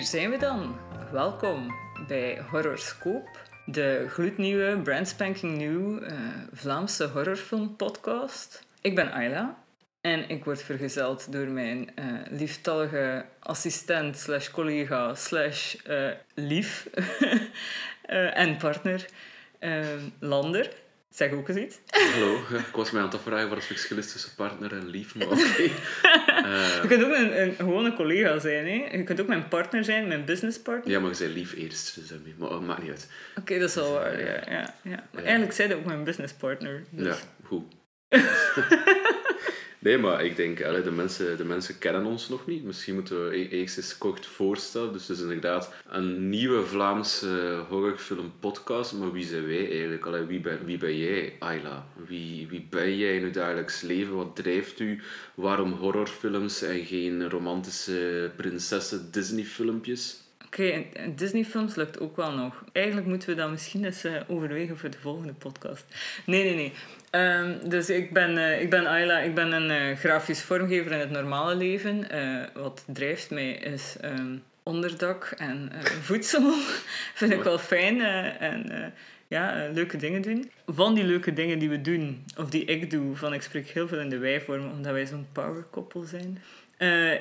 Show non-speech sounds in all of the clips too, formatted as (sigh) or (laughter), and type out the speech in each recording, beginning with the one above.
Hier zijn we dan. Welkom bij Horoscoop, de gloednieuwe, brandspanking nieuw uh, Vlaamse horrorfilm podcast. Ik ben Ayla en ik word vergezeld door mijn uh, lieftallige assistent slash collega slash uh, lief (laughs) en partner Lander. Zeg ook eens iets. Hallo, ik was mij aan het vragen wat het verschil is tussen partner en lief, maar oké. Okay. (laughs) Uh, je kunt ook een, een gewone collega zijn, hè? je kunt ook mijn partner zijn, mijn businesspartner. Ja, maar je zei lief eerst, dus dat maakt niet uit. Oké, dat is wel waar, ja. ja, ja. Maar eigenlijk zei dat ook mijn businesspartner. Dus. Ja, goed. (laughs) Nee, maar ik denk, allee, de, mensen, de mensen kennen ons nog niet. Misschien moeten we e- eerst eens kort voorstellen. Dus het is inderdaad een nieuwe Vlaamse horrorfilm podcast. Maar wie zijn wij eigenlijk? Allee, wie, ben, wie jij, Ayla? Wie, wie ben jij in het dagelijks leven? Wat drijft u? Waarom horrorfilms en geen romantische prinsessen Disney-filmpjes? Oké, okay, Disney-films lukt ook wel nog. Eigenlijk moeten we dat misschien eens uh, overwegen voor de volgende podcast. Nee, nee, nee. Um, dus ik ben, uh, ik ben Ayla, ik ben een uh, grafisch vormgever in het normale leven. wat drijft mij is um, onderdak en voedsel. (laughs) Vind ik wel fijn. en ja, leuke dingen doen. Van die leuke dingen die we doen, of die ik doe, van ik spreek heel veel in de wij-vorm, omdat wij zo'n powerkoppel zijn.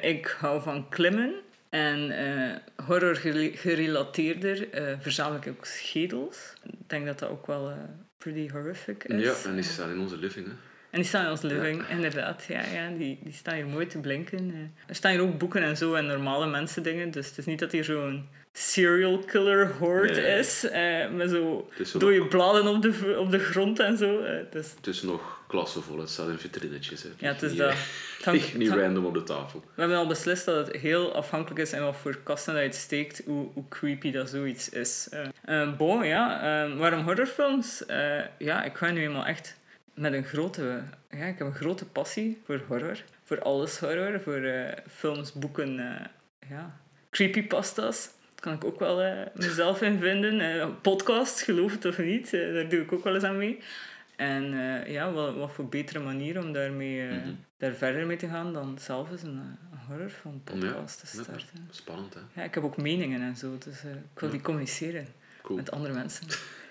ik hou van klimmen. En uh, horror gerelateerder uh, verzamel ik ook schedels. Ik denk dat dat ook wel uh, pretty horrific is. Ja, en die staan in onze living, hè? En die staan in onze living, inderdaad. Ja, ja, die, die staan hier mooi te blinken. Er staan hier ook boeken en zo en normale mensen dingen. Dus het is niet dat hier zo'n serial killer horde is. met zo dode bladen op de, op de grond en zo. dus... Het is nog klassevol. Het staat in vitrinetjes. Hè. Ja, het is dat. Het (laughs) niet random op de tafel. We hebben al beslist dat het heel afhankelijk is en wat voor kasten dat steekt, hoe, hoe creepy dat zoiets is. Uh, bon, ja. Uh, waarom horrorfilms? Uh, ja, ik ga nu eenmaal echt met een grote... Ja, ik heb een grote passie voor horror. Voor alles horror. Voor films, boeken, ja. Creepypasta's kan ik ook wel mezelf in vinden. podcasts, geloof het of niet, daar doe ik ook wel eens aan mee. En uh, ja, wat, wat voor betere manier om daarmee, uh, mm-hmm. daar verder mee te gaan dan zelf eens een, een horrorfilm podcast te starten. spannend, hè? Ja, ik heb ook meningen en zo, dus uh, ik wil die communiceren met andere mensen.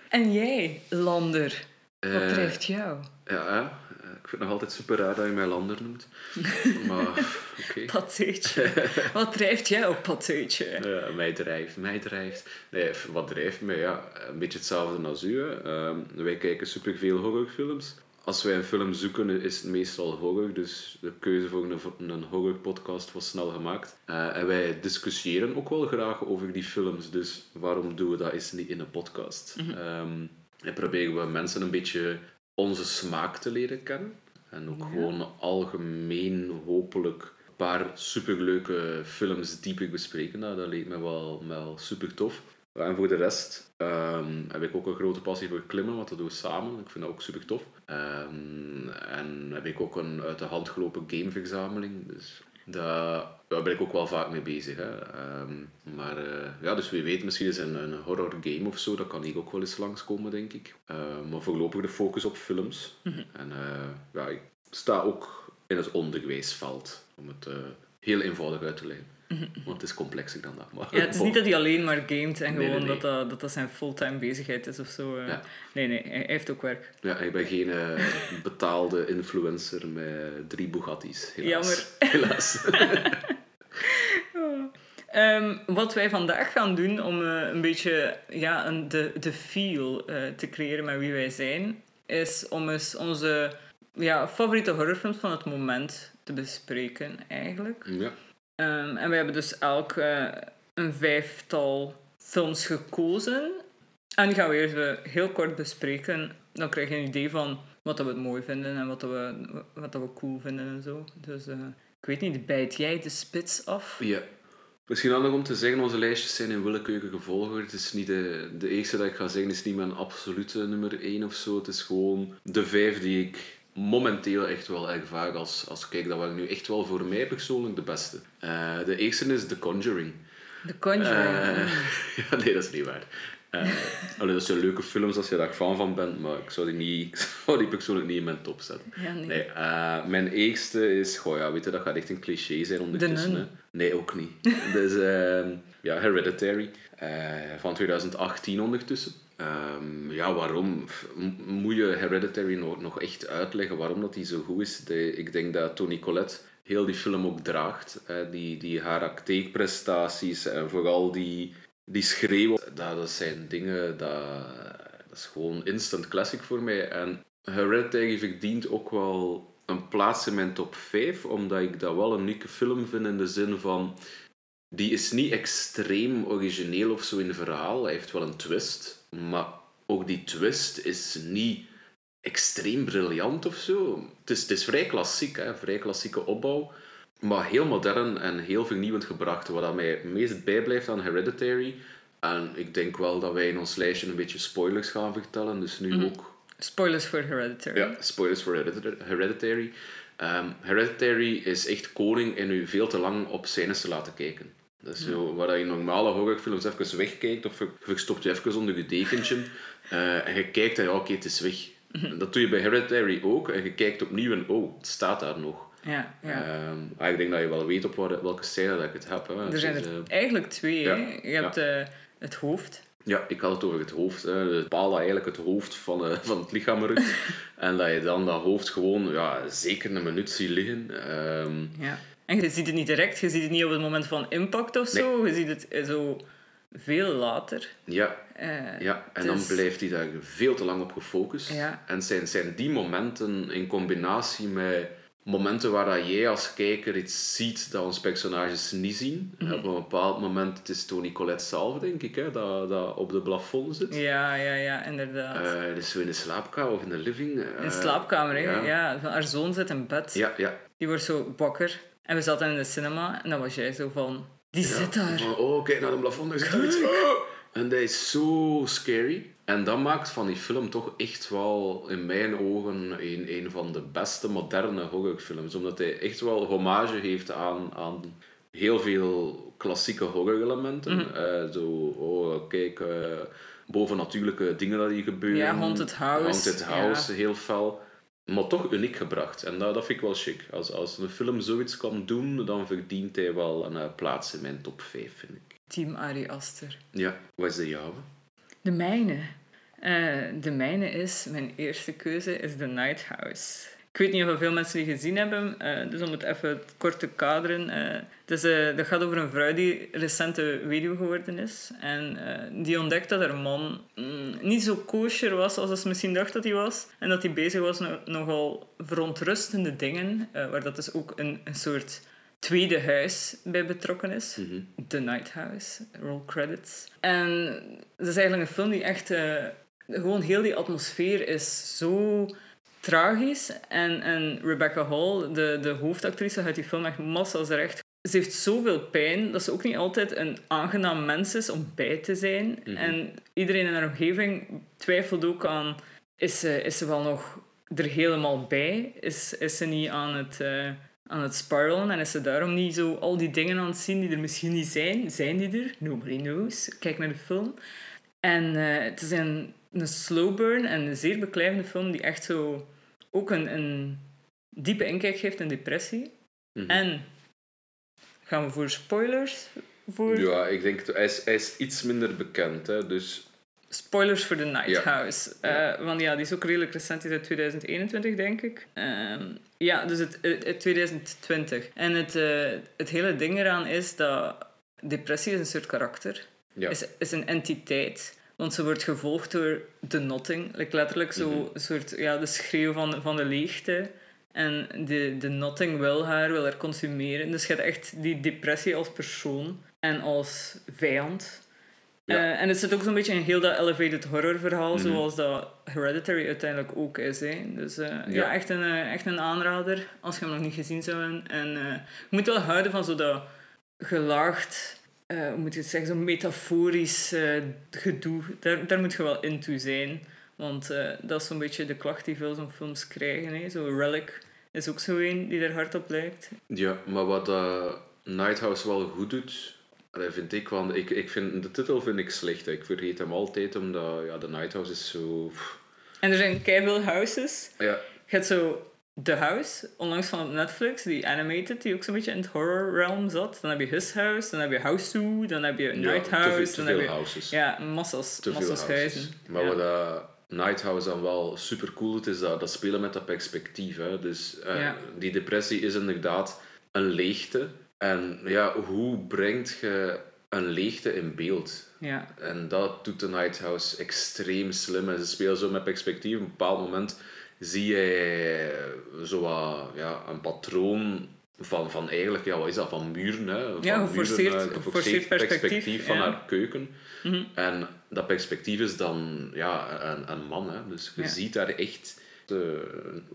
En jij, Lander, wat drijft jou? Ja, ik vind het nog altijd super raar dat je mij Lander noemt. (laughs) Maar, oké. Pateutje. Wat drijft jij op pateutje? Ja, mij drijft, mij drijft. Nee, wat drijft mij? Ja, een beetje hetzelfde als u. Uh, wij kijken superveel horrorfilms. Als wij een film zoeken, is het meestal horror. Dus de keuze voor een, een horrorpodcast was snel gemaakt. Uh, en wij discussiëren ook wel graag over die films. Dus waarom doen we dat eens niet in een podcast? Mm -hmm. en proberen we mensen een beetje onze smaak te leren kennen. En ook gewoon algemeen hopelijk een paar superleuke films dieper bespreken. Nou, dat leek me wel, wel super tof. En voor de rest um, heb ik ook een grote passie voor klimmen, want dat doen we samen. Ik vind dat ook super tof. Um, en heb ik ook een uit de hand gelopen gameverzameling. Dus daar, daar ben ik ook wel vaak mee bezig. Hè. Um, maar uh, ja, dus wie weet, misschien is een, een horror game of zo, dat kan ik ook wel eens langskomen, denk ik. Uh, maar voorlopig de focus op films. Mm -hmm. En uh, ja, ik sta ook in het onderwijsveld, om het heel eenvoudig uit te leggen. Want het is complexer dan dat. Maar ja, het is niet dat hij alleen maar gamet en gewoon Dat, dat, dat dat zijn fulltime bezigheid is of zo. Ja. Nee, nee, hij heeft ook werk. Ja, ik ben geen uh, betaalde influencer met drie Bugattis. Helaas. Jammer. Helaas. (laughs) um, wat wij vandaag gaan doen om uh, een beetje ja, een, de, de feel uh, te creëren met wie wij zijn, is om eens onze ja, favoriete horrorfilms van het moment te bespreken, eigenlijk. Ja. Um, en we hebben dus elk uh, een vijftal films gekozen. En die gaan we eerst heel kort bespreken. Dan krijg je een idee van wat we het mooi vinden en wat we, wat we cool vinden en zo. Dus uh, ik weet niet, bijt jij de spits af? Ja. Misschien handig om te zeggen, onze lijstjes zijn in willekeurige volgorde. Het is niet de, de eerste dat ik ga zeggen, is niet mijn absolute nummer 1 of zo. Het is gewoon de vijf die ik momenteel echt wel ervaar als, als kijk, dat waren nu echt wel voor mij persoonlijk de beste. Uh, de eerste is The Conjuring. The Conjuring? Uh, (laughs) ja, nee, dat is niet waar. Uh, allee, dat zijn leuke films als je daar fan van bent, maar ik zou die, niet, (laughs) ik zou die persoonlijk niet in mijn top zetten. Ja, nee. nee mijn eerste is, goh ja, weet je, dat gaat echt een cliché zijn ondertussen. Nee, ook niet. (laughs) dus ja, Hereditary. eh, van 2018 ondertussen. Ehm, ja, waarom? Moet je Hereditary nog, echt uitleggen waarom dat die zo goed is? De, ik denk dat Toni Collette heel die film ook draagt. die, die haar acteerprestaties en vooral die, die schreeuw. Dat, dat zijn dingen, dat, dat is gewoon instant classic voor mij. En Hereditary verdient ook wel een plaats in mijn top 5, omdat ik dat wel een unieke film vind in de zin van... Die is niet extreem origineel of zo in verhaal. Hij heeft wel een twist. Maar ook die twist is niet extreem briljant of zo. Het is, het is vrij klassiek, hè? vrij klassieke opbouw. Maar heel modern en heel vernieuwend gebracht. Wat mij het meest bijblijft aan Hereditary. En ik denk wel dat wij in ons lijstje een beetje spoilers gaan vertellen. Dus nu ook Spoilers voor Hereditary. ja, spoilers voor Hereditary. Hereditary. Ehm, Hereditary is echt koning in u veel te lang op scènes te laten kijken. Zo, waar je in normale horrorfilms even wegkijkt of je, je stopt je even onder je dekentje eh, en je kijkt en ja, oké, het is weg. Dat doe je bij Hereditary ook en je kijkt opnieuw en oh, het staat daar nog. Ja, ja. Ehm, ah, ik denk dat je wel weet op waar- welke scène dat ik het heb. Hè. Er zijn is, er eh, eigenlijk twee. ja. Je hebt eh, het hoofd. Ja, ik had het over het hoofd. Hè. Het paal dat eigenlijk het hoofd van, van het lichaam rukt. (laughs) en dat je dan dat hoofd gewoon ja, zeker een minuut ziet liggen. Ehm, Ja. En je ziet het niet direct, je ziet het niet op het moment van impact of zo. Je ziet het eh, zo veel later. ja, Eh, ja, en dan is- blijft hij daar veel te lang op gefocust. Ja. En zijn, zijn die momenten in combinatie met momenten waar dat jij als kijker iets ziet dat onze personages niet zien. Mhm. Op een bepaald moment, het is Tony Collette zelf, denk ik, hè, dat, dat op de plafond zit. Ja, ja, ja, inderdaad. Eh, dus zo in de slaapkamer of in de living. in de slaapkamer, hè. ja. Haar zoon zit in bed. Ja, ja. Die wordt zo wakker. En we zaten in de cinema en dan was jij zo van... Die zit daar. Van, oh, kijk naar de plafond, daar zit iets. Oh! En dat is zo scary. En dat maakt van die film toch echt wel, in mijn ogen, een, een van de beste moderne horrorfilms. Omdat hij echt wel hommage heeft aan, aan heel veel klassieke horrorelementen. Mhm. Eh, zo, oh, kijk, eh, bovennatuurlijke dingen dat hier gebeuren. Ja, Haunted House, Haunted House, ja. heel fel. Maar toch uniek gebracht. En dat, dat vind ik wel chic. Als, als een film zoiets kan doen, dan verdient hij wel een eh, plaats in mijn top 5, vind ik. Team Ari Aster. Ja, wat is de jouwe? De mijne. Eh, de mijne is, mijn eerste keuze is The Night House. Ik weet niet of veel mensen die gezien hebben, eh, dus om het even kort te kaderen. dus, eh, dat gaat over een vrouw die recente weduwe geworden is. En die ontdekt dat haar man mm, niet zo kosher was als ze misschien dacht dat hij was. En dat hij bezig was met nogal verontrustende dingen, waar dat dus ook een, een soort tweede huis bij betrokken is. The Night House, roll credits. En dat is eigenlijk een film die echt... gewoon heel die atmosfeer is zo tragisch. En, en Rebecca Hall, de, de hoofdactrice uit die film, echt massa's recht. Ze heeft zoveel pijn dat ze ook niet altijd een aangenaam mens is om bij te zijn. En iedereen in haar omgeving twijfelt ook aan... Is ze, is ze wel nog er helemaal bij? Is, is ze niet aan het... eh, aan het spiralen en is ze daarom niet zo al die dingen aan het zien die er misschien niet zijn. Zijn die er? Nobody knows. Kijk naar de film. En eh, het is een, een slow burn en een zeer beklijvende film die echt zo ook een, een diepe inkijk geeft in depressie. Mhm. En gaan we voor spoilers? Voor Ja, ik denk, hij is, hij is iets minder bekend, hè, dus... Spoilers voor The Night Ja. House. Eh, want ja, die is ook redelijk recent, die is uit 2021, denk ik. Ehm, ja, dus het, het, het 2020. En het, eh, het hele ding eraan is dat depressie is een soort karakter. Ja. Is, is een entiteit. Want ze wordt gevolgd door de notting. Like letterlijk zo Mhm. een soort, ja, de schreeuw van, van de leegte. En de, de notting wil haar, wil haar consumeren. Dus je hebt echt die depressie als persoon en als vijand. Ja. Eh, en het zit ook zo'n beetje in heel dat elevated horror verhaal, Mhm. zoals dat Hereditary uiteindelijk ook is. Hè. Dus eh, ja. Ja. echt, een, eh, echt een aanrader, als je hem nog niet gezien zou hebben. En je moet wel houden van zo dat gelaagd, eh, hoe moet je het zeggen, zo'n metaforisch eh, gedoe. Daar, daar moet je wel into zijn. Want eh, dat is zo'n beetje de klacht die veel zo'n films krijgen. Hè. Zo Relic is ook zo een die er hard op lijkt. Ja, maar wat Nighthouse wel goed doet, dat vind ik, want ik, ik vind, de titel vind ik slecht. hè. Ik vergeet hem altijd, omdat ja, de Nighthouse is zo... En er zijn keiveel houses. Ja, Je hebt zo The House, onlangs van op Netflix, die animated, die ook zo'n beetje in het horror realm zat. Dan heb je His House, dan heb je House Zoo, dan heb je Night House. te dan veel heb je, houses. Ja, massas, te veel houses. Maar ja. wat dat Night House dan wel super cool doet, is dat, dat spelen met dat perspectief. Hè. Dus eh, Ja. die depressie is inderdaad een leegte. En ja, hoe brengt je een leegte in beeld? Ja, En dat doet de Night House extreem slim. En ze spelen zo met perspectief. Op een bepaald moment zie je zo wat, ja, een patroon van, van eigenlijk, ja, wat is dat, van muren. Hè? Van Ja, geforceerd- muren, eh, geforceerd perspectief, van ja. haar keuken. Mhm. En dat perspectief is dan ja, een, een man. Hè? Dus je Ja. ziet daar echt eh,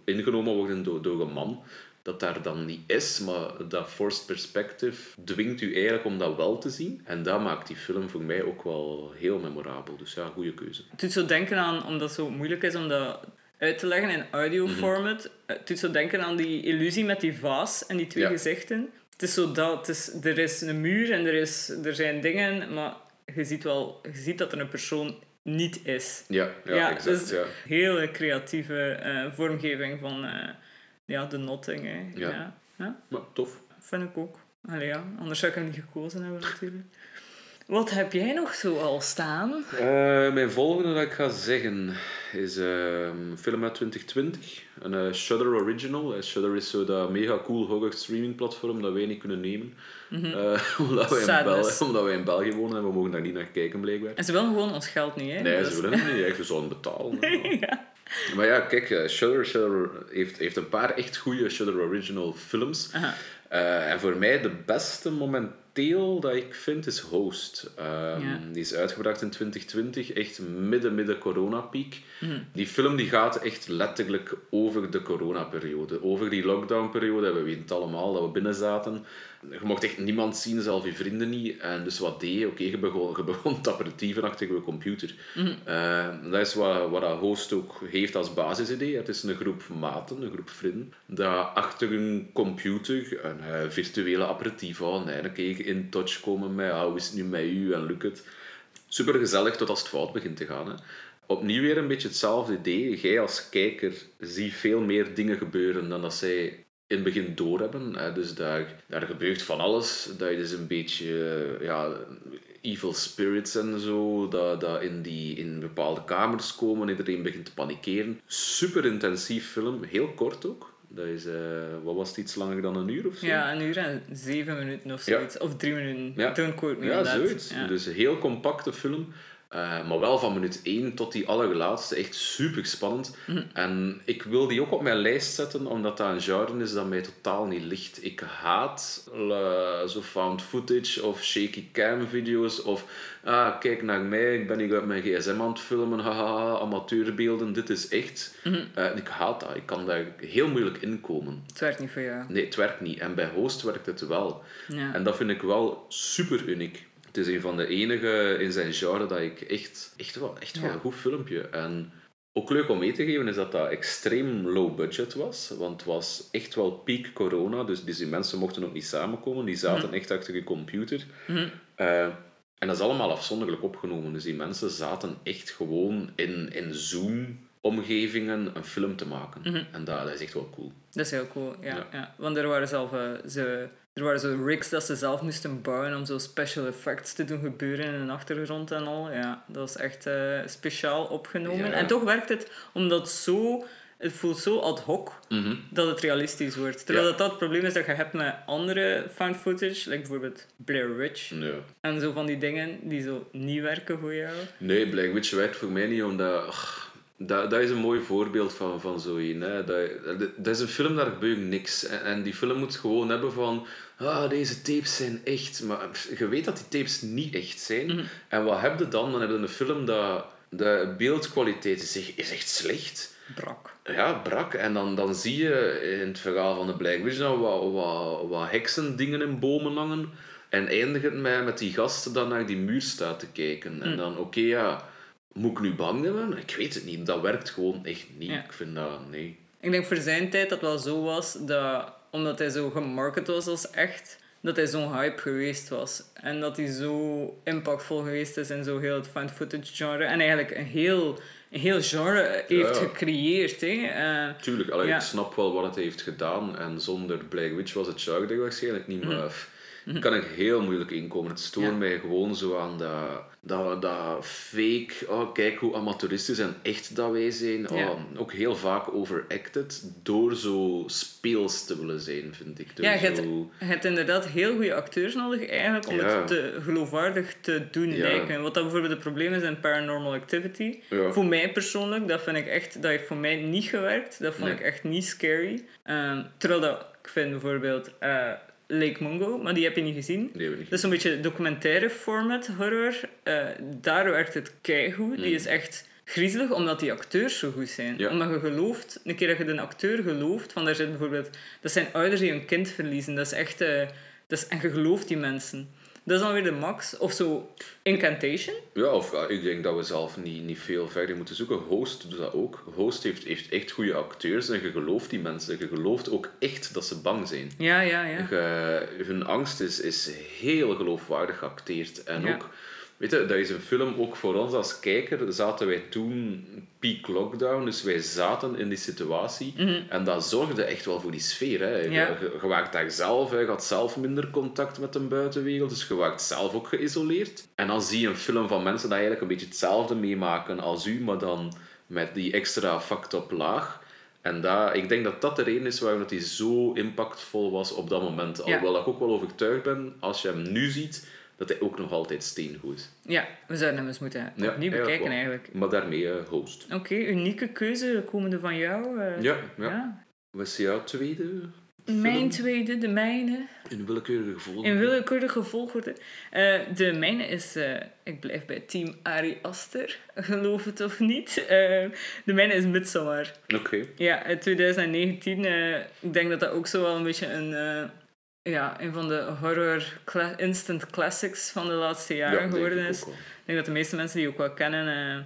ingenomen worden door, door een man. Dat daar dan niet is, maar dat forced perspective dwingt u eigenlijk om dat wel te zien. En dat maakt die film voor mij ook wel heel memorabel. Dus ja, goede keuze. Het doet zo denken aan, omdat het zo moeilijk is om dat uit te leggen in audio Mhm. format, het doet zo denken aan die illusie met die vaas en die twee Ja. gezichten. Het is zo dat, het is, er is een muur en er, is, er zijn dingen, maar je ziet wel je ziet dat er een persoon niet is. Ja, ja, exact. dus ja. hele creatieve eh, vormgeving van eh, ja, de notting. Hè. Ja. Ja. Ja, Maar tof. vind ik ook. Allee, ja, anders zou ik hem niet gekozen hebben natuurlijk. Wat heb jij nog zo al staan? Eh, mijn volgende dat ik ga zeggen is eh, een film uit 2020. Een eh, Shudder Original. Eh, Shudder is zo dat mega cool horror streaming platform dat wij niet kunnen nemen. Eh, (laughs) omdat, wij in. Bel- omdat wij in België wonen en we mogen daar niet naar kijken blijkbaar. En ze willen gewoon ons geld niet, hè? Nee, Dus- ze willen het niet. Echt, we zouden betalen. (laughs) Maar ja, kijk, Shudder, Shudder heeft, heeft een paar echt goede Shudder Original films. En voor mij de beste momenteel dat ik vind is Host. Ehm, Ja. Die is uitgebracht in 2020, echt midden, midden coronapiek. Mhm. Die film die gaat echt letterlijk over de coronaperiode. Over die lockdownperiode. We weten het allemaal, dat we binnen zaten. Je mocht echt niemand zien, zelfs je vrienden niet. En dus wat deed je? Oké, je begon, je begon (laughs) te aperitieven achter je computer. Eh, dat is wat, wat dat host ook heeft als basisidee. Het is een groep maten, een groep vrienden, dat achter hun computer een eh, virtuele aperitief houden. Keer in touch komen met ah, hoe is het nu met u en lukt het. Super gezellig tot als het fout begint te gaan. Hè. Opnieuw weer een beetje hetzelfde idee. Jij als kijker ziet veel meer dingen gebeuren dan dat zij in het begin doorhebben. Hè. Dus daar, daar gebeurt van alles. Dat je dus een beetje ja, evil spirits en zo, dat, dat in, die, in bepaalde kamers komen, iedereen begint te panikeren. Super intensief film, heel kort ook. Dat is, eh, wat was het, iets langer dan een uur of zo? Ja, een uur en zeven minuten of Ja. zoiets. Of drie minuten. Ja. Don't quote me Ja, zoiets. Ja. Dus een heel compacte film. Eh, maar wel van minuut 1 tot die allerlaatste. Echt super spannend. Mhm. En ik wil die ook op mijn lijst zetten, omdat dat een genre is dat mij totaal niet ligt. Ik haat eh, zo found footage of shaky cam video's. Of ah, kijk naar mij, ik ben hier uit mijn gsm aan het filmen. Haha, amateurbeelden, dit is echt. Mhm. Eh, ik haat dat. Ik kan daar heel moeilijk in komen. Het werkt niet voor jou. Nee, het werkt niet. En bij Host werkt het wel. Ja. En dat vind ik wel super uniek. Het is een van de enige in zijn genre dat ik echt, echt wel, echt wel Ja. een goed filmpje. En ook leuk om mee te geven is dat dat extreem low budget was. Want het was echt wel peak corona. Dus die mensen mochten ook niet samenkomen. Die zaten echt achter je computer. Mhm. Eh, en dat is allemaal afzonderlijk opgenomen. Dus die mensen zaten echt gewoon in, in Zoom-omgevingen een film te maken. Mhm. En dat, dat is echt wel cool. Dat is heel cool, ja. Ja. ja. Want er waren zelf eh, ze, er waren zo rigs dat ze zelf moesten bouwen om zo special effects te doen gebeuren in een achtergrond en al. Ja, dat is echt eh, speciaal opgenomen. Ja. En toch werkt het omdat zo... Het voelt zo ad hoc Mhm. dat het realistisch wordt. Terwijl Ja. dat, dat het probleem is dat je hebt met andere found footage, like bijvoorbeeld Blair Witch. Ja. En zo van die dingen die zo niet werken voor jou. Nee, Black Witch werkt voor mij niet, omdat... dat, dat is een mooi voorbeeld van, van zo een. Hè. Dat, dat is een film, daar gebeurt niks. En, en die film moet gewoon hebben van... Ah, deze tapes zijn echt. Maar je weet dat die tapes niet echt zijn. En wat heb je dan? Dan heb je een film dat... De beeldkwaliteit is echt, is echt slecht. Brak. Ja, brak. En dan, dan zie je in het verhaal van de Black Witch dan wat, wat, wat heksendingen in bomen hangen. En eindigt het met, met die gast dat naar die muur staat te kijken. En dan, oké, ja, moet ik nu bang hebben? Ik weet het niet. Dat werkt gewoon echt niet. Ja. Ik vind dat, nee. Ik denk voor zijn tijd dat het wel zo was dat, omdat hij zo gemarket was als echt, dat hij zo'n hype geweest was. En dat hij zo impactvol geweest is in zo heel het found footage genre. En eigenlijk een heel, een heel genre heeft Ja. gecreëerd. Hè. Eh, Tuurlijk, allee, Ja. ik snap wel wat hij heeft gedaan. En zonder Blair Witch was het Day waarschijnlijk niet. Maar daar kan ik heel moeilijk inkomen. Het stoort Mhm. Ja. mij gewoon zo aan dat, dat, dat fake... Oh, kijk hoe amateuristisch en echt dat wij zijn. Oh, Ja. Ook heel vaak overacted. Door zo speels te willen zijn, vind ik. Door ja, je hebt, zo... je hebt inderdaad heel goede acteurs nodig eigenlijk om Ja. het te, geloofwaardig te doen lijken. Wat dat bijvoorbeeld het probleem is in Paranormal Activity. Voor mij persoonlijk, dat vind ik echt, dat heeft voor mij niet gewerkt. Dat vond Nee. ik echt niet scary. Ehm, terwijl dat, ik vind bijvoorbeeld eh, Lake Mungo, maar die heb je niet gezien. Nee, niet. Dat is een beetje documentaire format horror. Eh, daar werkt het keigoed. Die is echt griezelig, omdat die acteurs zo goed zijn. Ja. Omdat je gelooft, een keer dat je de acteur gelooft, van daar zit bijvoorbeeld... Dat zijn ouders die hun kind verliezen. Dat is echt... eh, dat is, en je gelooft die mensen. Dat is dan weer de max. Of zo Incantation. Ja, of ja, ik denk dat we zelf niet, niet veel verder moeten zoeken. Host doet dat ook. Host heeft, heeft echt goede acteurs en je gelooft die mensen. Je gelooft ook echt dat ze bang zijn. Ja, ja, ja. Je- hun angst is, is heel geloofwaardig geacteerd. En Ja. ook, weet je, dat is een film ook voor ons als kijker. Zaten wij toen peak lockdown, dus wij zaten in die situatie. En dat zorgde echt wel voor die sfeer. Hè. Je, Mhm. Ja. je, je waart daar zelf, hè. je had zelf minder contact met de buitenwereld, dus je waart zelf ook geïsoleerd. En dan zie je een film van mensen die eigenlijk een beetje hetzelfde meemaken als u, maar dan met die extra fucked up laag. En dat, ik denk dat dat de reden is waarom dat hij zo impactvol was op dat moment. Ja. Alhoewel ik ook wel overtuigd ben, als je hem nu ziet, dat hij ook nog altijd steengoed is. Ja, we zouden hem eens moeten Ja, opnieuw bekijken wel. eigenlijk. Maar daarmee eh, host. Oké, unieke keuze komende van jou. eh, Ja, ja. ja. Wat is jouw tweede? Mijn tweede, de mijne. In willekeurige volgorde. In willekeurige volgorde. Eh, de mijne is, ik blijf bij team Ari Aster, (laughs) geloof het of niet. De mijne is Midsommar. Oké. Ja, uit 2019. eh, ik denk dat dat ook zo wel een beetje een, ja, een van de horror cla- instant classics van de laatste jaren geworden is. Ik denk dat de meeste mensen die ook wel kennen. eh,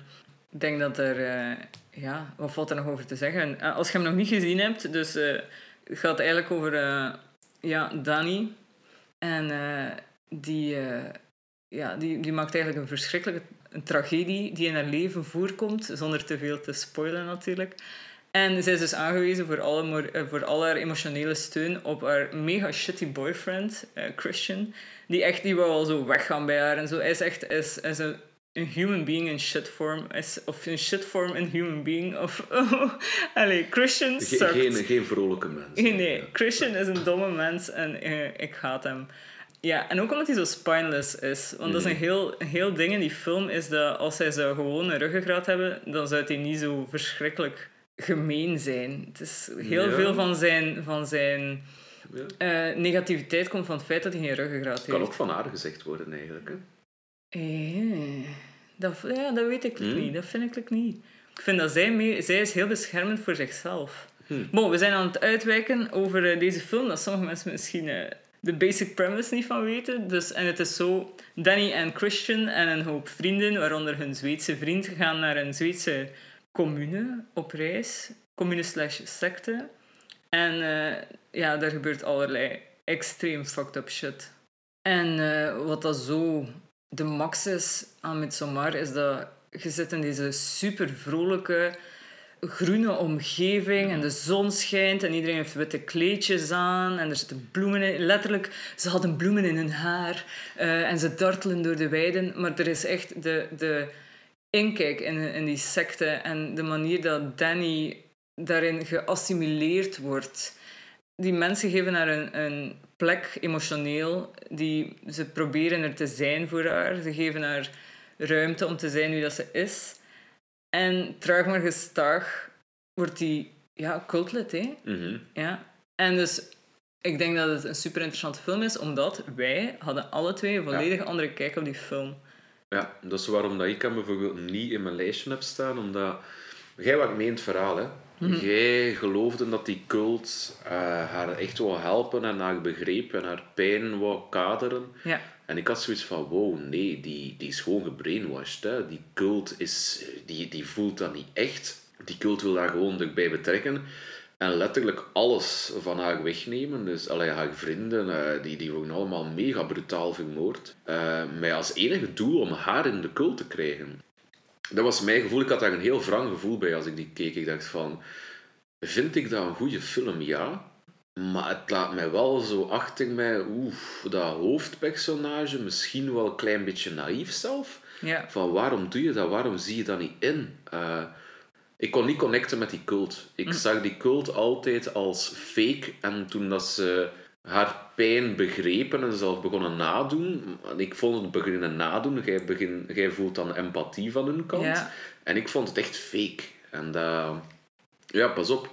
ik denk dat er. eh, ja, wat valt er nog over te zeggen? Eh, als je hem nog niet gezien hebt, dus het gaat eigenlijk over ja, Danny. En die, ja, die, die maakt eigenlijk een verschrikkelijke een tragedie die in haar leven voorkomt, zonder te veel te spoilen natuurlijk. En zij is dus aangewezen voor, alle, eh, voor al haar emotionele steun op haar mega shitty boyfriend, eh, Christian. Die echt, die wou al zo weggaan bij haar en zo. Hij is echt is, is een, een human being in shitvorm. Is, of een shitvorm in human being. Of, (laughs) allee, Christian geen, geen vrolijke mens. Nee, nee, Christian is een domme mens en eh, ik haat hem. Ja, en ook omdat hij zo spineless is. Want dat is een heel, een heel ding in die film, is dat als hij zou gewoon een ruggengraat hebben, dan zou hij niet zo verschrikkelijk gemeen zijn. Het is heel Ja. veel van zijn, van zijn Ja. eh, negativiteit komt van het feit dat hij geen ruggengraat Kan heeft. ook van haar gezegd worden eigenlijk. Hè? Eh, dat, ja, dat weet ik Hmm. niet. Dat vind ik niet. Ik vind dat zij, mee, zij is heel beschermend voor zichzelf. Hmm. Bon, we zijn aan het uitwijken over eh, deze film, dat sommige mensen misschien eh, de basic premise niet van weten. Dus, en het is zo, Danny en Christian en een hoop vrienden, waaronder hun Zweedse vriend, gaan naar een Zweedse commune op reis. Commune slash secte. En eh, ja, daar gebeurt allerlei extreem fucked up shit. En eh, wat dat zo de max is aan Midsommar, is dat je zit in deze super vrolijke, groene omgeving en de zon schijnt en iedereen heeft witte kleedjes aan en er zitten bloemen in. Letterlijk, ze hadden bloemen in hun haar eh, en ze dartelen door de weiden. Maar er is echt de, de inkijk in, in die secte en de manier dat Danny daarin geassimileerd wordt. Die mensen geven haar een, een plek emotioneel. Die, ze proberen er te zijn voor haar. Ze geven haar ruimte om te zijn wie dat ze is. En traag maar gestaag wordt die ja, cultlid, hè? Mhm. Ja. En dus ik denk dat het een super interessante film is, omdat wij hadden alle twee een volledig andere kijk op die film. Ja, dat is waarom dat ik hem bijvoorbeeld niet in mijn lijstje heb staan. Omdat jij wat mee in het verhaal, hè. Jij geloofde dat die cult eh, haar echt wou helpen en haar begreep en haar pijn wou kaderen. Ja. En ik had zoiets van, wow, nee, die, die is gewoon gebrainwashed. Hè. Die cult is, die, die voelt dat niet echt. Die cult wil daar gewoon erbij betrekken. En letterlijk alles van haar wegnemen. Dus allee, haar vrienden, eh, die, die worden allemaal mega brutaal vermoord. Uh, met als enige doel om haar in de cult te krijgen. Dat was mijn gevoel. Ik had daar een heel wrang gevoel bij als ik die keek. Ik dacht van... Vind ik dat een goede film? Ja. Maar het laat mij wel zo achter mij... Oeh, dat hoofdpersonage misschien wel een klein beetje naïef zelf. Ja. Van waarom doe je dat? Waarom zie je dat niet in? Uh, ik kon niet connecten met die cult. Ik zag die cult altijd als fake. En toen dat ze haar pijn begrepen en zelf begonnen nadoen. Ik vond het beginnen nadoen. Jij, begin, jij voelt dan empathie van hun kant. Ja. En ik vond het echt fake. En dat... Ja, pas op.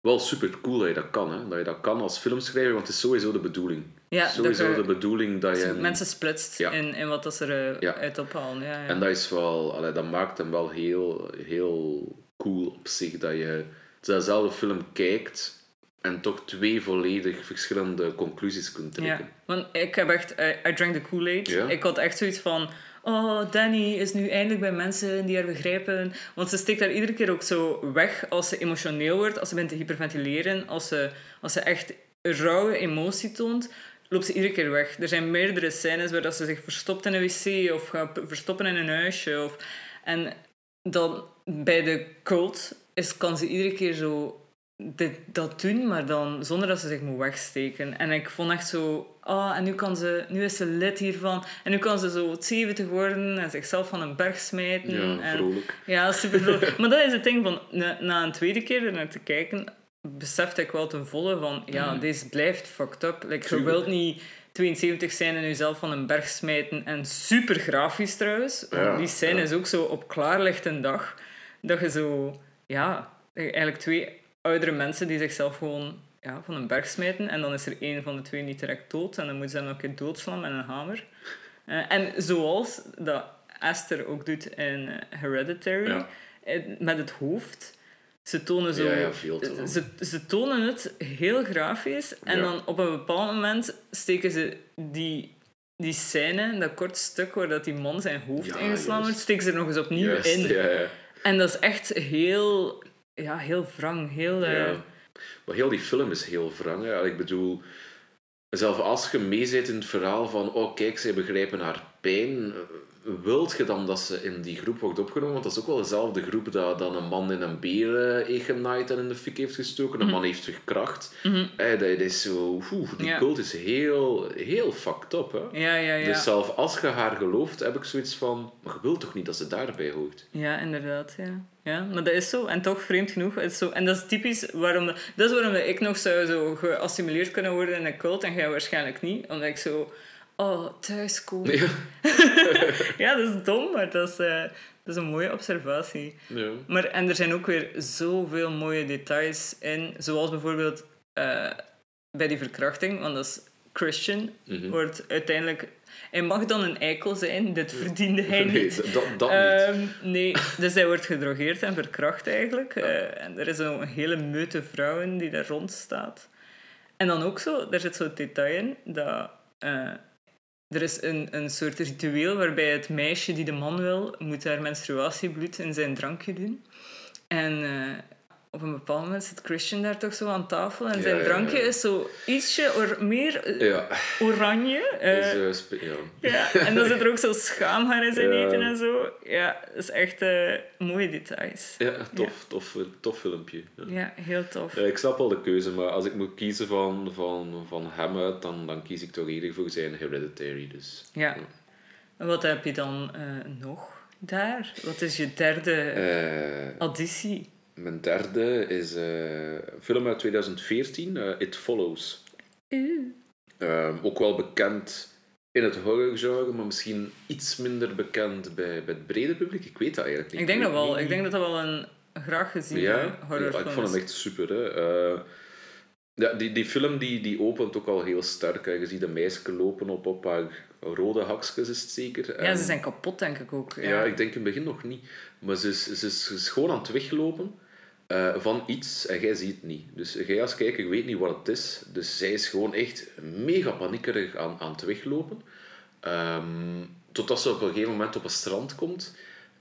Wel super cool dat je dat kan. Hè? Dat je dat kan als filmschrijver, want het is sowieso de bedoeling. Ja, sowieso de bedoeling dat je... Mensen splitst Ja. in, in wat ze er Ja. uit ophalen. Ja, ja. En dat is wel... Allee, dat maakt hem wel heel, heel cool op zich. Dat je dezelfde film kijkt en toch twee volledig verschillende conclusies kunt trekken. Ja, want ik heb echt... I, I drank the Kool-Aid. Ja. Ik had echt zoiets van... Oh, Danny is nu eindelijk bij mensen die haar begrijpen. Want ze steekt daar iedere keer ook zo weg als ze emotioneel wordt, als ze begint te hyperventileren, als ze, als ze echt rauwe emotie toont, loopt ze iedere keer weg. Er zijn meerdere scènes waar dat ze zich verstopt in een wc of gaat verstoppen in een huisje. Of, en dan bij de cult is, kan ze iedere keer zo dit, dat doen, maar dan zonder dat ze zich moet wegsteken. En ik vond echt zo... Ah, en nu, kan ze, nu is ze lid hiervan. En nu kan ze zo 70 worden en zichzelf van een berg smijten. Ja, en, vrolijk. ja, super vrolijk. (laughs) maar dat is het ding van... Na, na een tweede keer er naar te kijken, besefte ik wel ten volle van... Ja, deze blijft fucked up. Like, je wilt niet 72 zijn en jezelf van een berg smijten. En super grafisch trouwens. Ja, die scène ja. is ook zo op klaarlichte dag. Dat je zo... Ja, eigenlijk twee oudere mensen die zichzelf gewoon ja, van een berg smijten. En dan is er één van de twee niet direct dood. En dan moeten ze hem nog een keer doodslaan met een hamer. Eh, en zoals dat Esther ook doet in eh, Hereditary, Ja. eh, met het hoofd. Ze tonen zo... Ja, ja, ze, ze tonen het heel grafisch. En dan op een bepaald moment steken ze die, die scène, dat kort stuk waar dat die man zijn hoofd ingeslaan wordt, steken ze er nog eens opnieuw Juist, in. En dat is echt heel... Ja, heel wrang. Heel... eh, Ja. Maar heel die film is heel wrang. Hè. Ik bedoel, zelfs als je mee zit in het verhaal van oh kijk, zij begrijpen haar pijn, wilt je dan dat ze in die groep wordt opgenomen? Want dat is ook wel dezelfde groep dat dan een man in een beer eh, heeft genaaid en in de fik heeft gestoken, een man heeft verkracht. Eh, dat, dat is zo, oeh, die Ja. cult is heel, heel fucked up. Hè. Ja, ja, ja. Dus zelfs als je haar gelooft, heb ik zoiets van, maar je wilt toch niet dat ze daarbij hoort? Ja, inderdaad, ja. Ja, maar dat is zo. En toch, vreemd genoeg, het is zo. En dat is typisch waarom... Dat, is waarom ik nog zou zo geassimileerd kunnen worden in een cult en jij waarschijnlijk niet. Omdat ik zo... Oh, thuiskomen. Ja. (laughs) Ja, dat is dom, maar dat is, eh, dat is een mooie observatie. Ja. Maar, en er zijn ook weer zoveel mooie details in. Zoals bijvoorbeeld eh, bij die verkrachting, want dat is Christian, Mhm. wordt uiteindelijk... Hij mag dan een eikel zijn, dit verdiende hij Nee, niet. dat, dat niet. Ehm, nee, dus hij wordt gedrogeerd en verkracht eigenlijk. Eh, en er is een hele meute vrouw in die daar rond staat. En dan ook zo, daar zit zo'n detail in, dat er is een, een soort ritueel waarbij het meisje die de man wil, moet haar menstruatiebloed in zijn drankje doen. En eh, op een bepaald moment zit Christian daar toch zo aan tafel en zijn ja, ja. drankje is zo ietsje or, meer eh, oranje. eh, dus, eh, ja. ja, en dan zit er ook zo schaamhaar in zijn eten en zo. Ja, dat is echt mooie details. Ja, tof, tof, tof filmpje. Ja. Heel tof. Ik snap wel de keuze, maar als ik moet kiezen van, van, van hem uit, dan, dan kies ik toch eerder voor zijn Hereditary. Dus. Ja. En wat heb je dan nog daar? Wat is je derde additie? Mijn derde is eh, een film uit 2014, eh, It Follows. Ehm, ook wel bekend in het horrorgenre, maar misschien iets minder bekend bij, bij het brede publiek. Ik weet dat eigenlijk niet. Ik denk dat wel. niet- Ik denk dat dat wel een graag gezien Ja, ja, horrorfilm ik vond hem echt super. Hè. Eh, ja, die, die film die, die opent ook al heel sterk. Hè. Je ziet een meisje lopen op, op haar rode hakjes, is het zeker. Ja, ze zijn kapot, denk ik ook. Ja, ja, ik denk in het begin nog niet. Maar ze is, ze is, ze is gewoon aan het weglopen eh, van iets en jij ziet het niet. Dus jij als kijker weet niet wat het is. Dus zij is gewoon echt mega paniekerig aan, aan het weglopen. Ehm, totdat ze op een gegeven moment op een strand komt.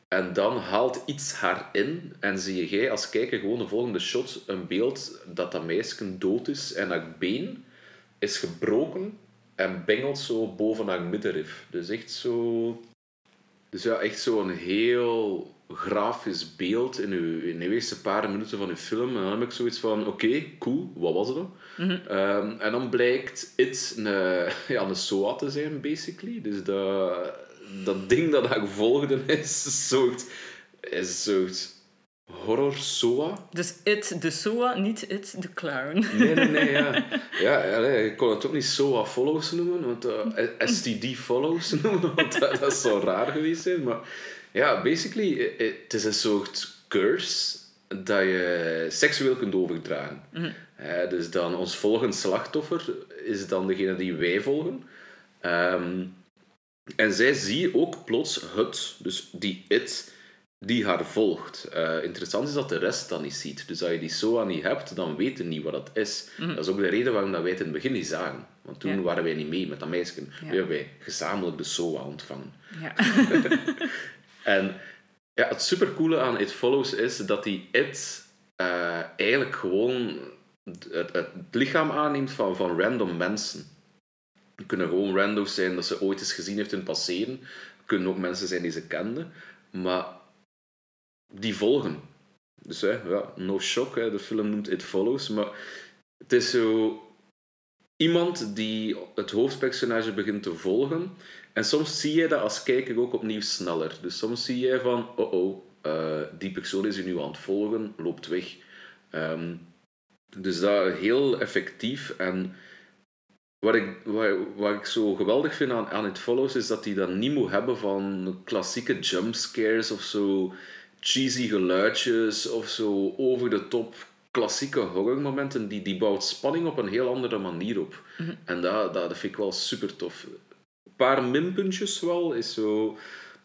En dan haalt iets haar in en zie jij als kijker gewoon de volgende shot een beeld dat dat meisje dood is en haar been is gebroken en bengelt zo boven haar middenrif. Dus echt zo... Dus ja, echt zo'n heel grafisch beeld in, uw, in de eerste paar minuten van uw film. En dan heb ik zoiets van, oké, cool, wat was het dan? Ehm, en dan blijkt het een, (laughs) ja, een SOA te zijn, basically. Dus dat, dat ding dat daar volgde (laughs) is een soort, is een soort horror SOA. Dus It, de SOA, niet It, de clown. Nee, nee, nee, ja. (laughs) Ja, ik kon het ook niet SOA follows noemen, want eh, STD follows noemen, want dat, dat zou raar geweest zijn. Maar ja, basically, eh, eh, het is een soort curse dat je seksueel kunt overdragen. Eh, dus dan ons volgende slachtoffer is dan degene die wij volgen. Ehm, en zij zie ook plots het, dus die it, die haar volgt. Eh, interessant is dat de rest dat niet ziet. Dus als je die SOA niet hebt, dan weten je niet wat dat is. Dat is ook de reden waarom dat wij het in het begin niet zagen. Want toen Ja. waren wij niet mee met dat meisje. Nu hebben wij gezamenlijk de SOA ontvangen. Ja. (laughs) (laughs) En ja, het supercoole aan It Follows is dat die It eh, eigenlijk gewoon het, lichaam aanneemt van, van random mensen. Het kunnen gewoon randoms zijn dat ze ooit eens gezien heeft in het passeren. Het kunnen ook mensen zijn die ze kende. Maar die volgen. Dus hè, ja, no shock, hè, de film noemt It Follows. Maar het is zo iemand die het hoofdpersonage begint te volgen. En soms zie je dat als kijker ook opnieuw sneller. Dus soms zie je van, oh oh, eh, die persoon is je nu aan het volgen, loopt weg. Ehm, dus dat heel effectief. En wat ik, wat, wat ik zo geweldig vind aan, aan It Follows, is dat hij dat niet moet hebben van klassieke jumpscares of zo cheesy geluidjes of zo over de top klassieke horrormomenten. Die, die bouwt spanning op een heel andere manier op. En dat, dat, dat vind ik wel super tof. Een paar minpuntjes wel, is zo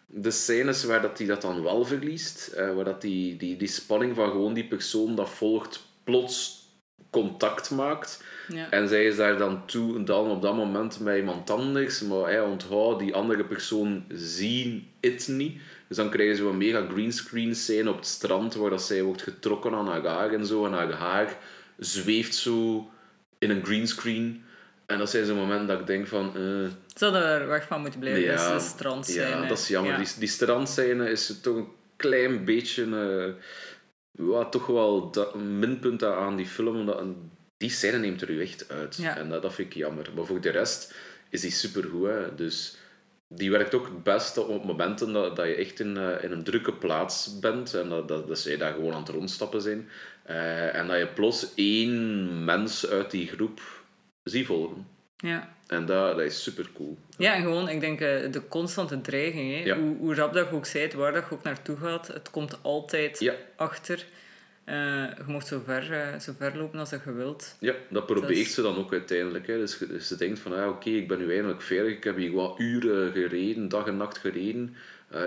de scènes waar dat hij dat dan wel verliest, eh, waar dat die, die, die spanning van gewoon die persoon dat volgt plots contact maakt. Ja. En zij is daar dan toe, dan op dat moment met iemand anders, maar hey, onthoud, die andere persoon zien het niet. Dus dan krijgen ze een mega greenscreen scène op het strand, waar dat zij wordt getrokken aan haar haar en zo, en haar haar zweeft zo in een greenscreen. En dat zijn zo'n momenten dat ik denk van... eh, Hadden er weg van moeten blijven. ja, dat is de strand Ja, dat is jammer. Ja. Die, die strandscène is toch een klein beetje... eh, ja, toch wel dat, een minpunt aan die film. Omdat, die scène neemt er u echt uit. Ja. En dat, dat vind ik jammer. Maar voor de rest is die supergoed. Hè. Dus die werkt ook het beste op momenten dat, dat je echt in, eh, in een drukke plaats bent. En dat, dat, dat zij daar gewoon aan het rondstappen zijn. Eh, en dat je plots één mens uit die groep ziet volgen. Ja. En dat, dat is super cool. ja, en gewoon, ik denk, eh, de constante dreiging. Hè. Ja. Hoe, hoe rap dat je ook zei, waar dat je ook naartoe gaat, het komt altijd Ja. achter. Eh, je mag zo ver, eh, zo ver lopen als dat je wilt. Ja, dat probeert is- ze dan ook uiteindelijk. Hè. Dus, dus ze denkt van, ah, oké, ik ben nu eindelijk veilig. Ik heb hier wat uren gereden, dag en nacht gereden.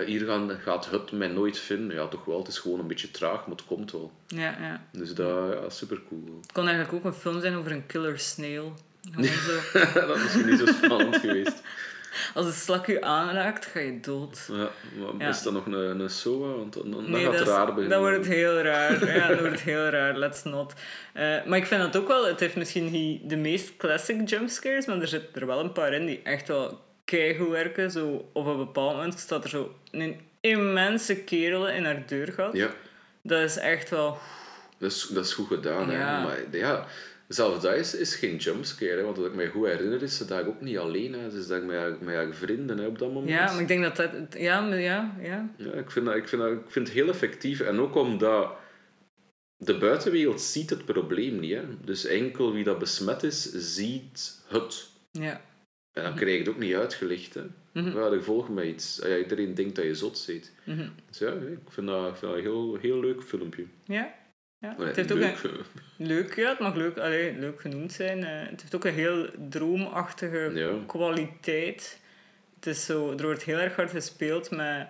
Hier gaan, gaat het mij nooit vinden. Ja, toch wel. Het is gewoon een beetje traag, maar het komt wel. Ja, ja. Dus dat, ja, super cool. Het kon eigenlijk ook een film zijn over een killer snail. (laughs) Dat is misschien niet zo spannend geweest. (laughs) Als een slak je aanraakt, ga je dood. Ja, maar Ja. is dat nog een, een SOA? Want dan, dan Nee, gaat het raar beginnen. dat wordt het heel raar. Ja, (laughs) dat wordt het heel raar. Let's not. Eh, maar ik vind dat ook wel... Het heeft misschien niet de meest classic jumpscares, maar er zitten er wel een paar in die echt wel keigoed werken. Zo, op een bepaald moment staat er zo een immense kerel in haar deur gaat. Ja, Dat is echt wel... dat is, dat is goed gedaan. Ja. Hè. Maar ja, zelfs dat is, is geen jumpscare. Hè. Want wat ik me goed herinner, is ze daar ook niet alleen. Hè. Ze is daar met haar, met haar vrienden hè, op dat moment. Ja, maar ik denk dat dat... Ja, maar ja, ja. Ja, ik vind, dat, ik, vind dat, ik vind het heel effectief. En ook omdat de buitenwereld ziet het probleem niet. Hè. Dus enkel wie dat besmet is, ziet het. Ja. En dan krijg je het ook niet uitgelicht. Hè. Ja, er volgt mij iets. Ah Ja, iedereen denkt dat je zot zit. Mhm. Dus ja, ik vind dat, ik vind dat een heel, heel leuk filmpje. Ja. Ja. Het heeft ook leuk, een... eh, Leuk, ja, het mag leuk, allee, leuk genoemd zijn. Eh, het heeft ook een heel droomachtige Ja. kwaliteit. Het is zo, er wordt heel erg hard gespeeld met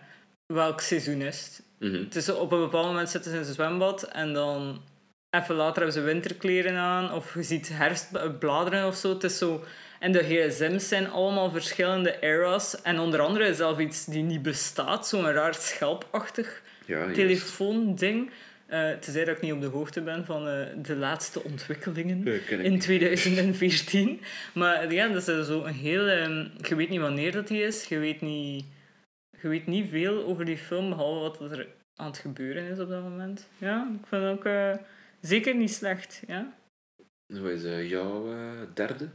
welk seizoen is het. mhm. Het is op een bepaald moment zitten ze in zijn zwembad en dan even later hebben ze winterkleren aan. Of je ziet herfstbladeren of zo. Het is zo... En de gsm's zijn allemaal verschillende eras. En onder andere zelf iets die niet bestaat. Zo'n raar schelpachtig Ja, telefoonding. Eh tenzij dat ik niet op de hoogte ben van eh, de laatste ontwikkelingen in niet. 2014. Maar ja, dat is zo een heel... ehm, je weet niet wanneer dat die is. Je weet niet, je weet niet veel over die film, behalve wat er aan het gebeuren is op dat moment. Ja, ik vind het ook eh, zeker niet slecht. Ja. Wat is jouw derde?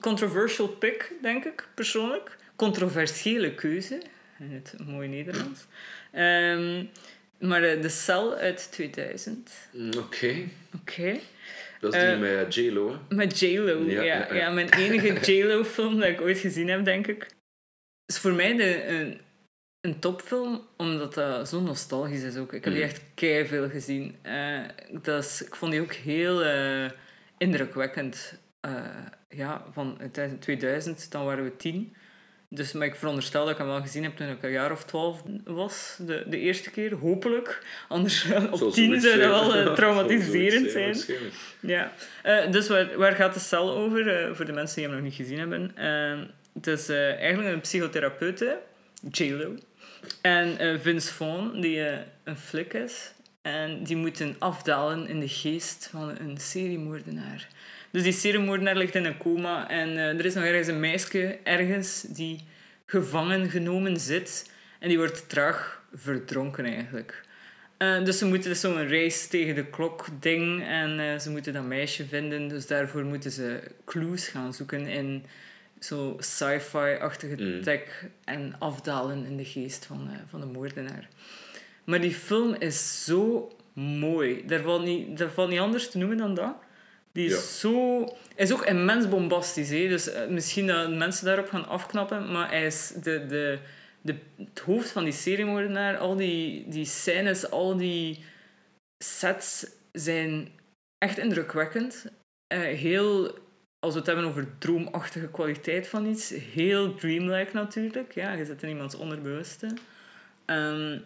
Controversial pick, denk ik, persoonlijk. Controversiële keuze, in het mooi Nederlands. Ehm, maar eh, De Cel uit 2000. Mm, Oké. Oké. Dat is die Eh, met J-Lo, hè? Met J-Lo, ja, Ja, ja, ja, ja. mijn enige (laughs) J-Lo-film dat ik ooit gezien heb, denk ik. is voor mij de, een, een topfilm, omdat dat zo nostalgisch is ook. Ik heb die Mhm. echt keiveel gezien. Eh, dat is, ik vond die ook heel indrukwekkend. Ja, van uit 2000, dan waren we tien. Dus, maar ik veronderstel dat ik hem wel gezien heb toen ik een jaar of twaalf was, de, de eerste keer, hopelijk. Anders op Zal tien zou dat wel eh, traumatiserend zijn. Ja, Eh, dus waar, waar gaat de cel over? eh, voor de mensen die hem nog niet gezien hebben. Het is eigenlijk een psychotherapeute, J-Lo. En Vince Vaughn, die een flik is. En die moeten afdalen in de geest van een seriemoordenaar. Dus die seriemoordenaar ligt in een coma. En eh, er is nog ergens een meisje ergens die gevangen genomen zit. En die wordt traag verdronken eigenlijk. Eh, dus ze moeten dus zo'n race tegen de klok ding en eh, ze moeten dat meisje vinden. Dus daarvoor moeten ze clues gaan zoeken in zo sci-fi-achtige Mm. tech en afdalen in de geest van, van de moordenaar. Maar die film is zo mooi. Daar valt niet, daar valt niet anders te noemen dan dat. Die is Ja. zo... Hij is ook immens bombastisch. Hè? Dus eh, misschien dat mensen daarop gaan afknappen, maar hij is de... de de, het hoofd van die seriemoordenaar, al die, die scènes, al die sets zijn echt indrukwekkend. Eh, heel, als we het hebben over droomachtige kwaliteit van iets, heel dreamlike natuurlijk. Ja, je zit in iemands onderbewuste. Ehm,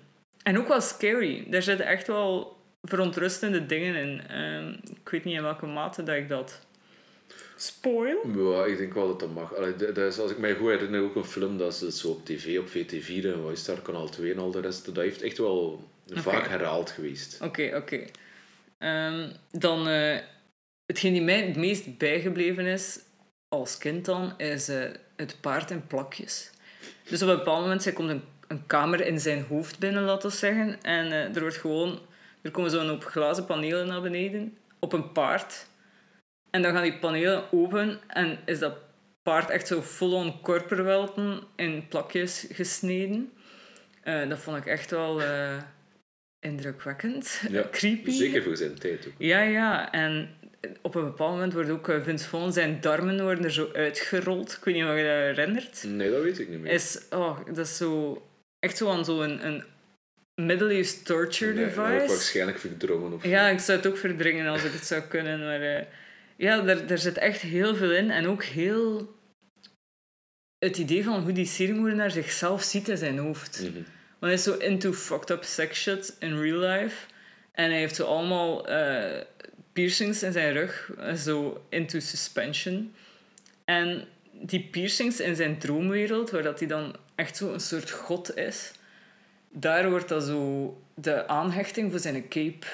en ook wel scary. Daar zitten echt wel verontrustende dingen in. Ehm, ik weet niet in welke mate dat ik dat spoil. Ja, ik denk wel dat dat mag. Allee, dat is, als ik mij goed herinner, ook een film dat ze zo op tv, op VT4 en wat is daar, kanaal 2 en al de rest. Dat heeft echt wel vaak herhaald geweest. Oké, oké. Ehm, dan, eh, hetgeen die mij het meest bijgebleven is, als kind dan, is eh, het paard in plakjes. Dus op een bepaald moment zij komt een, een kamer in zijn hoofd binnen, laten we zeggen. En eh, er wordt gewoon... Er komen zo'n hoop glazen panelen naar beneden, op een paard. En dan gaan die panelen open en is dat paard echt zo full-on korperwelpen in plakjes gesneden. Eh, dat vond ik echt wel eh, indrukwekkend. Ja, (laughs) Creepy. Zeker voor zijn tijd ook. Ja, ja. En op een bepaald moment wordt ook eh, Vince Vaughn, zijn darmen worden er zo uitgerold. Ik weet niet of je dat herinnert. Nee, dat weet ik niet meer. Is, oh, dat is zo... Echt zo aan zo'n een middle-aged torture Nee, dat device. waarschijnlijk verdrongen of Ja, ik zou het ook verdringen als ik het zou kunnen. Maar eh, ja, daar, daar zit echt heel veel in. En ook heel... Het idee van hoe die seriemoordenaar zichzelf ziet in zijn hoofd. Mhm. Want hij is zo into fucked up sex shit in real life. En hij heeft zo allemaal eh, piercings in zijn rug. eh, Zo into suspension. En die piercings in zijn droomwereld, waar dat hij dan echt zo een soort god is, daar wordt dat zo de aanhechting voor zijn cape.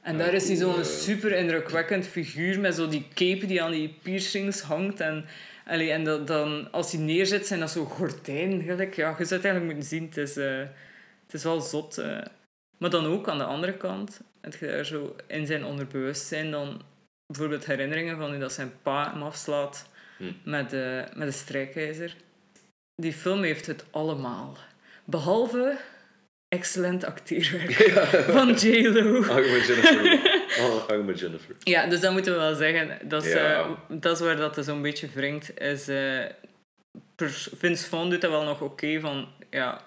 En daar is hij zo'n super indrukwekkend figuur met zo die cape die aan die piercings hangt. En, allee, en dat, dan, als hij neerzet, zijn dat zo gordijnen. Gelijk. Ja, je zou het eigenlijk moeten zien. Het is, eh, het is wel zot. eh. Maar dan ook aan de andere kant, heb je daar zo in zijn onderbewustzijn dan bijvoorbeeld herinneringen van hoe dat zijn pa hem afslaat Hm. met, de, met de strijkijzer. Die film heeft het allemaal. Behalve excellent acteerwerk (laughs) van J-Lo. Met Jennifer. (laughs) Oh, met Jennifer. Ja, dus dat moeten we wel zeggen. Dat is, Ja. eh, dat is waar dat zo'n beetje wringt. Is, eh, Vince Vaughn doet dat wel nog oké van... Ja,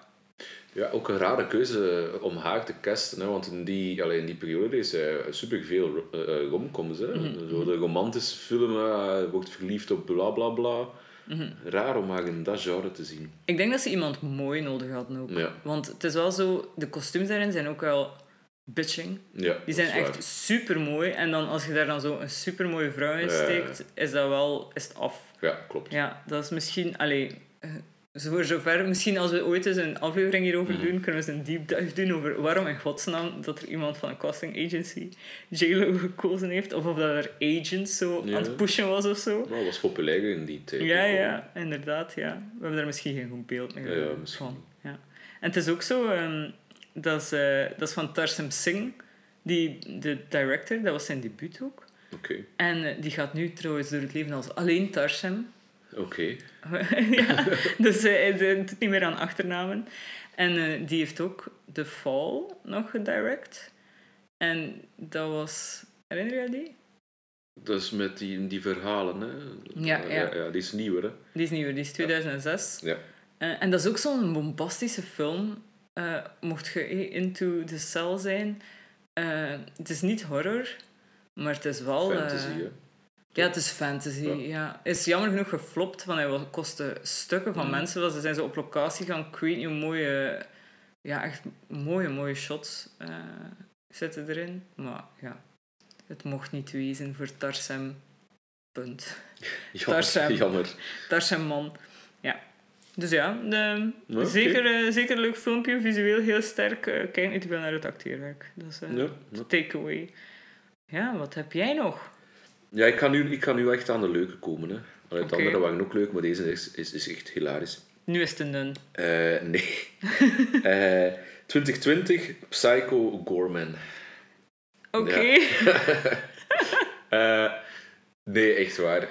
Ja, ook een rare keuze om haar te casten. Hè, want in die, allee, in die periode is hij superveel uh, romcoms. Hè. Mhm. Zo de romantische film, eh, wordt verliefd op bla bla bla. Mhm. Raar om haar in dat genre te zien. ik denk dat ze iemand mooi nodig hadden ook. Ja. Want het is wel zo... De kostuums daarin zijn ook wel bitching. Ja, Die zijn echt super mooi. En dan als je daar dan zo een super mooie vrouw in steekt, is dat wel is het af. Ja, klopt. Ja, dat is misschien. Allee, eh, voor zover. Misschien als we ooit eens een aflevering hierover Mhm. doen, kunnen we eens een deep dive doen over waarom in godsnaam dat er iemand van een casting agency JLo gekozen heeft. Of of dat er agents zo Ja. aan het pushen was of zo. Maar dat was populair in die tijd. Ja, ja, inderdaad. Ja. We hebben daar misschien geen goed beeld meer Ja, ja, misschien. van. Ja. En het is ook zo, ehm, dat, is, eh, dat is van Tarsem Singh, die, de director, dat was zijn debuut ook. Oké. En eh, die gaat nu trouwens door het leven als alleen Tarsem. Oké. (laughs) ja, (laughs) dus eh, hij doet niet meer aan achternamen. En eh, die heeft ook The Fall nog gedirect. En dat was... Herinner je die? Dat is met die, die verhalen, hè? Ja, ja. ja. Die is nieuwer, hè? Die is nieuwer, die is 2006. Ja. Eh, en dat is ook zo'n bombastische film. Eh, mocht je eh, into the cell zijn. Eh, het is niet horror, maar het is wel... eh, Fantasy, hè? Ja, het is fantasy. Ja. Ja. Is jammer genoeg geflopt, want hij kostte stukken van Mm. mensen. Want ze zijn zo op locatie gaan. Ik weet niet hoe mooie... Ja, echt mooie, mooie shots eh, zitten erin. Maar ja, het mocht niet wezen voor Tarsem. Punt. (laughs) Jammer. Tarsem. Jammer. Tarsem man. Ja. Dus ja, de, zeker, zeker een leuk filmpje. Visueel heel sterk. eh kijk niet te veel naar het acteerwerk. Dat is de ja. takeaway. Ja, wat heb jij nog? Ja, ik ga, nu, ik ga nu echt aan de leuke komen, hè. Allee, andere waren ook leuk, maar deze is, is, is echt hilarisch. Nu is het een dun. Eh, nee. (laughs) Eh 2020, Psycho Gorman. Oké. (laughs) Eh, nee, echt waar.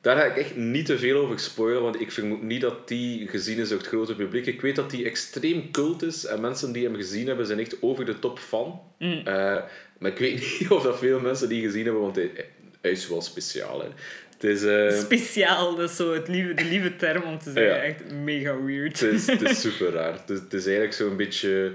Daar ga ik echt niet te veel over spoilen, want ik vermoed niet dat die gezien is door het grote publiek. Ik weet dat die extreem cult is en mensen die hem gezien hebben zijn echt over de top fan. Mm. Eh, maar ik weet (laughs) niet of dat veel mensen die gezien hebben, want hij, hij is wel speciaal. Hè. Het is... eh, Speciaal, dat is zo het lieve, de lieve term om te zeggen. Ja. Echt mega weird. Het is, het is (laughs) super raar. Het is, het is eigenlijk zo'n beetje...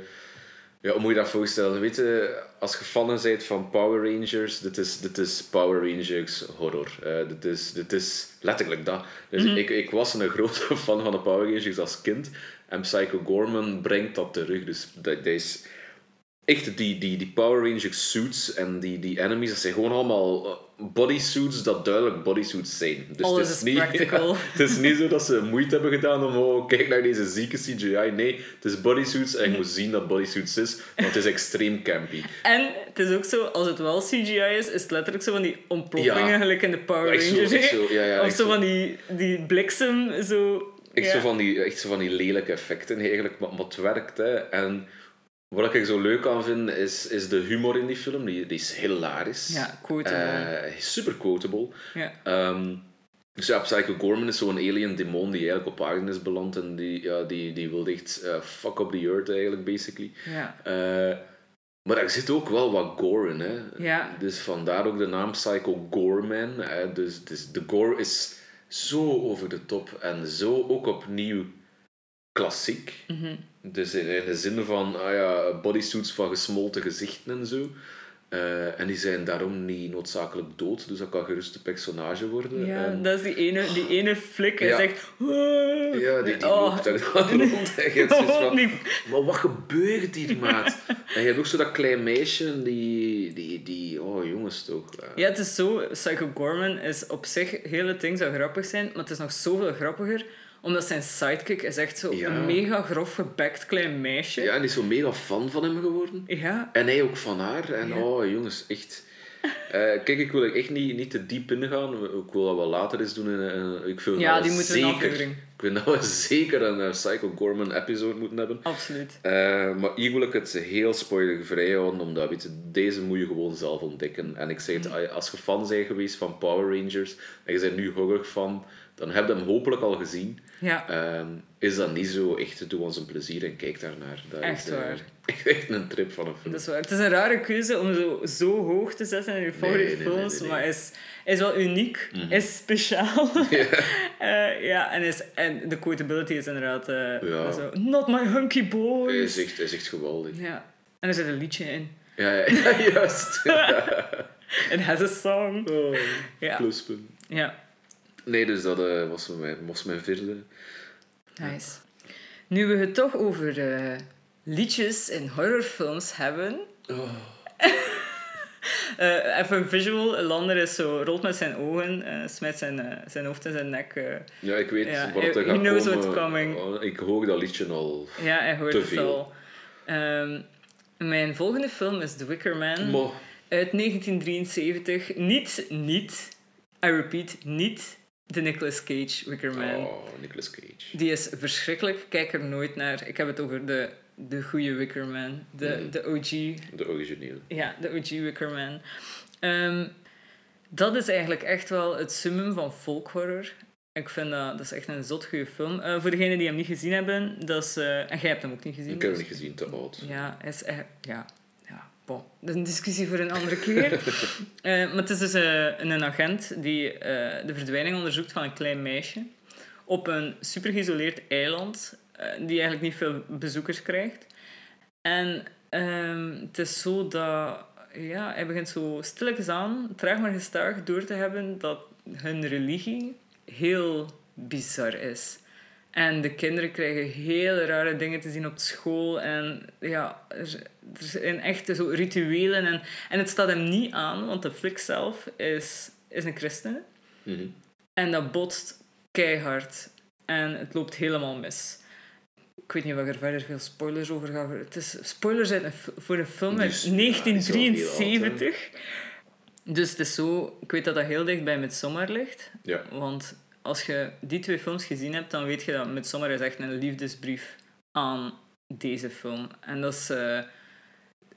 Ja, hoe moet je dat voorstellen? Weet je, als je fan bent van Power Rangers, dit is, dit is Power Rangers horror. Eh, dit, is, dit is letterlijk dat. Dus ik, ik was een grote (laughs) fan van de Power Rangers als kind. En Psycho Gorman brengt dat terug. Dus dat, dat is... Echt, die, die, die Power Rangers suits en die, die enemies, dat zijn gewoon allemaal eh, bodysuits dat duidelijk bodysuits zijn. Dus Alles het is is niet, (laughs) practical. ja, (laughs) het is niet zo dat ze moeite hebben gedaan om, oh, kijk naar deze zieke CGI. Nee, het is bodysuits en je moet zien dat bodysuits is, want het is extreem campy. En het is ook zo, als het wel CGI is, is het letterlijk zo van die ontploffingen, Ja. gelijk in de Power zo, Rangers. zo, ja, ja, of zo zo. van die, die bliksem, zo... Echt, zo van die, echt zo van die lelijke effecten eigenlijk, maar, maar het werkt. Hè. En wat ik zo leuk aan vind, is, is de humor in die film. Die, die is hilarisch. Ja, quotable. Eh, super quotable. ja. Ehm, dus ja, Psycho Gorman is zo'n alien demon die eigenlijk op aarde is beland en die, ja, die, die wil echt eh, fuck up the earth eigenlijk, basically. Ja. Eh, maar er zit ook wel wat gore in, hè. Ja. Dus vandaar ook de naam Psycho Gorman. Hè. Dus, dus de gore is zo over de top en zo ook opnieuw klassiek. Mhm. Dus in in de zin van ah ja, bodysuits van gesmolten gezichten en zo. Eh, en die zijn daarom niet noodzakelijk dood, dus dat kan gerust een personage worden. Ja, En- dat is die ene, die ene flik. Hij Ja. zegt... ja, die, die Oh. loopt daar (laughs) dan rond. En je hebt zoiets van, Die- maar wat gebeurt hier, maat? En je hebt ook zo dat klein meisje, die, die, die oh jongens toch. eh. Ja, het is zo... Psycho Gorman is op zich... Heel het ding zou grappig zijn, maar het is nog zoveel grappiger omdat zijn sidekick is echt zo Ja. een mega grof gebekt klein meisje. Ja, en die is zo mega fan van hem geworden. Ja. En hij ook van haar. En Ja. oh, jongens, echt. Eh, kijk, ik wil er echt niet, niet te diep in gaan. Ik wil dat wel later eens doen. In- ik vind Ja, die moeten een aflevering. Ik vind dat we (laughs) zeker een eh, Psycho Gorman episode moeten hebben. Absoluut. Eh, maar hier wil ik het heel spoilervrij houden, omdat weet je, deze moet je gewoon zelf ontdekken. En ik zeg het, Mhm. als je fan bent geweest van Power Rangers en je bent nu horror fan, dan heb je hem hopelijk al gezien. Ja. Ehm, is dat niet zo, echt doe ons een plezier en kijk daarnaar. Dat Echt is, waar. (laughs) echt een trip van een film. Dat is waar. Het is een rare keuze om zo, zo hoog te zetten in je favoriete nee, nee, films, nee, maar is, is wel uniek, is speciaal. (laughs) (laughs) Eh, ja, en, is, en de quotability is inderdaad eh, Ja. zo, not my hunky boys. is echt, is echt geweldig. Ja. En er zit een liedje in. Ja, ja, ja, juist. It has a song. Oh, Ja. pluspunt. Ja, Nee, dus dat eh, was, mijn, was mijn vierde. nice. Nu we het toch over eh, liedjes in horrorfilms hebben. Oh. (laughs) Eh, even een visual. Lander is zo, rolt met zijn ogen, eh smijt zijn, zijn hoofd in zijn nek. Ja, ik weet Ja, wat er gaat knows komen. what's coming. Oh, Ik hoor dat liedje al. ja, hij hoort Te het veel. al. Ehm, mijn volgende film is The Wicker Man. Maar, Uit 1973. Niet, niet, I repeat, niet de Nicolas Cage Wicker Man. oh, Nicolas Cage. Die is verschrikkelijk. Kijk er nooit naar. Ik heb het over de, de goede Wicker Man. De, Mm. de OG. De origineel. Ja, de OG Wicker Man. Ehm, dat is eigenlijk echt wel het summum van folkhorror. Ik vind dat, dat is echt een zot goede film. Eh, voor degenen die hem niet gezien hebben, dat is... eh, en jij hebt hem ook niet gezien. Ik heb dus- hem niet gezien, te oud. ja, is echt... Ja bon. Dat is een discussie voor een andere keer. (laughs) Eh, maar het is dus eh, een agent die eh, de verdwijning onderzoekt van een klein meisje op een super geïsoleerd eiland, die eigenlijk niet veel bezoekers krijgt. En ehm, het is zo dat... Ja, hij begint zo stilletjes aan, traag maar gestaag, door te hebben dat hun religie heel bizar is. En de kinderen krijgen hele rare dingen te zien op school. En ja, er, er zijn echt zo rituelen. En, en het staat hem niet aan, want de flik zelf is, is een christen. Mhm. En dat botst keihard. En het loopt helemaal mis. Ik weet niet of ik er verder veel spoilers over ga. Het is spoilers uit een, voor een film uit Dus, ja, die is wel heel oud, hè. 1973. dus het is zo... Ik weet dat dat heel dicht bij Midsommar ligt. Ja. Want als je die twee films gezien hebt, dan weet je dat Midsommar is echt een liefdesbrief aan deze film. En dat is... eh,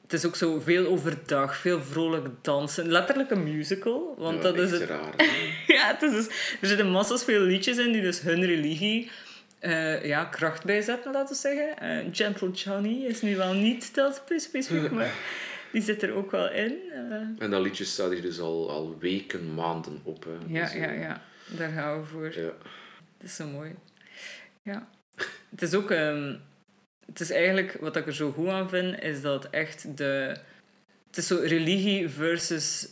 het is ook zo veel overdag, veel vrolijk dansen. Letterlijk een musical. Want Ja, dat is het, raar. (laughs) ja, het is dus, er zitten massas veel liedjes in die dus hun religie eh, ja, kracht bijzetten, laten we zeggen. Eh, Gentle Johnny is nu wel niet dat specifiek, (laughs) maar die zit er ook wel in. En dat liedje staat hier dus al, al weken, maanden op. Hè. ja, Dus, ja, ja, daar gaan we voor. ja. Het is zo mooi. Ja. Het is ook... ehm, het is eigenlijk... Wat ik er zo goed aan vind, is dat echt de... Het is zo religie versus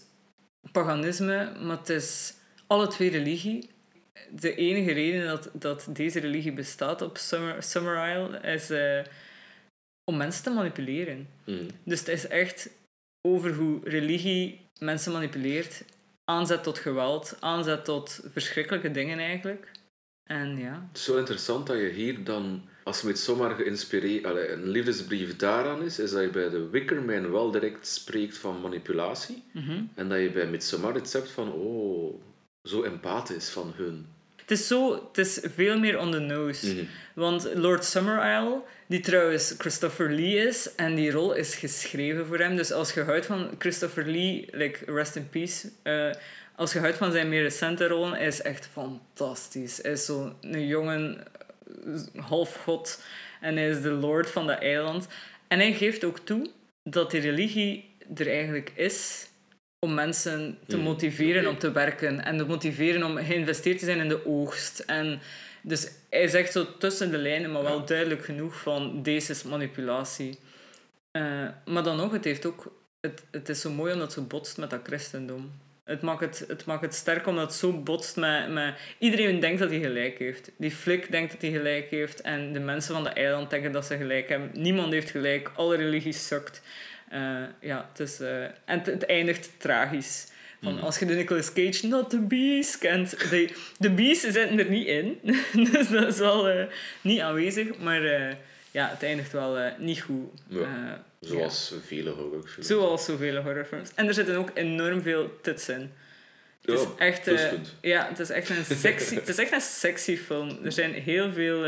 paganisme, maar het is alle twee religie. De enige reden dat, dat deze religie bestaat op Summer, Summer Isle is eh, om mensen te manipuleren. Mhm. Dus het is echt over hoe religie mensen manipuleert. Aanzet tot geweld, aanzet tot verschrikkelijke dingen eigenlijk. En ja, Het is zo interessant dat je hier dan, als met zomaar geïnspireerd, een liefdesbrief daaraan is, is dat je bij de Wickerman wel direct spreekt van manipulatie. Mhm. En dat je bij Midsommar het hebt van, oh, zo empathisch van hun. Het is zo, het is veel meer on the nose. Mhm. Want Lord Summerisle, die trouwens Christopher Lee is, en die rol is geschreven voor hem. Dus als je houdt van Christopher Lee, like rest in peace, eh, als je houdt van zijn meer recente rollen, hij is echt fantastisch. Hij is zo'n jongen, eh, half god, en hij is de lord van dat eiland. En hij geeft ook toe dat die religie er eigenlijk is om mensen te Hmm, motiveren om te werken en te motiveren om geïnvesteerd te zijn in de oogst. En dus hij zegt zo tussen de lijnen, maar wel duidelijk genoeg van deze is manipulatie. Eh, maar dan nog, het, heeft ook, het, het is zo mooi omdat het zo botst met dat christendom. Het maakt het, het maakt het sterk omdat het zo botst met, met... Iedereen denkt dat hij gelijk heeft. Die flik denkt dat hij gelijk heeft. En de mensen van de eiland denken dat ze gelijk hebben. Niemand heeft gelijk. Alle religies sukt. Eh, ja, het is... eh, en het, het eindigt tragisch. Van, Als je de Nicolas Cage Not the Beast kent. De, de Beast zitten er niet in. (laughs) dus dat is wel eh, niet aanwezig. Maar ja, het eindigt wel niet goed. Ja. Zoals vele horrorfilms. Zoals zoveel horrorfilms. En er zitten ook enorm veel tits in. Het is Ja, echt, ja, het is echt een sexy, het is echt een sexy film. Er zijn heel veel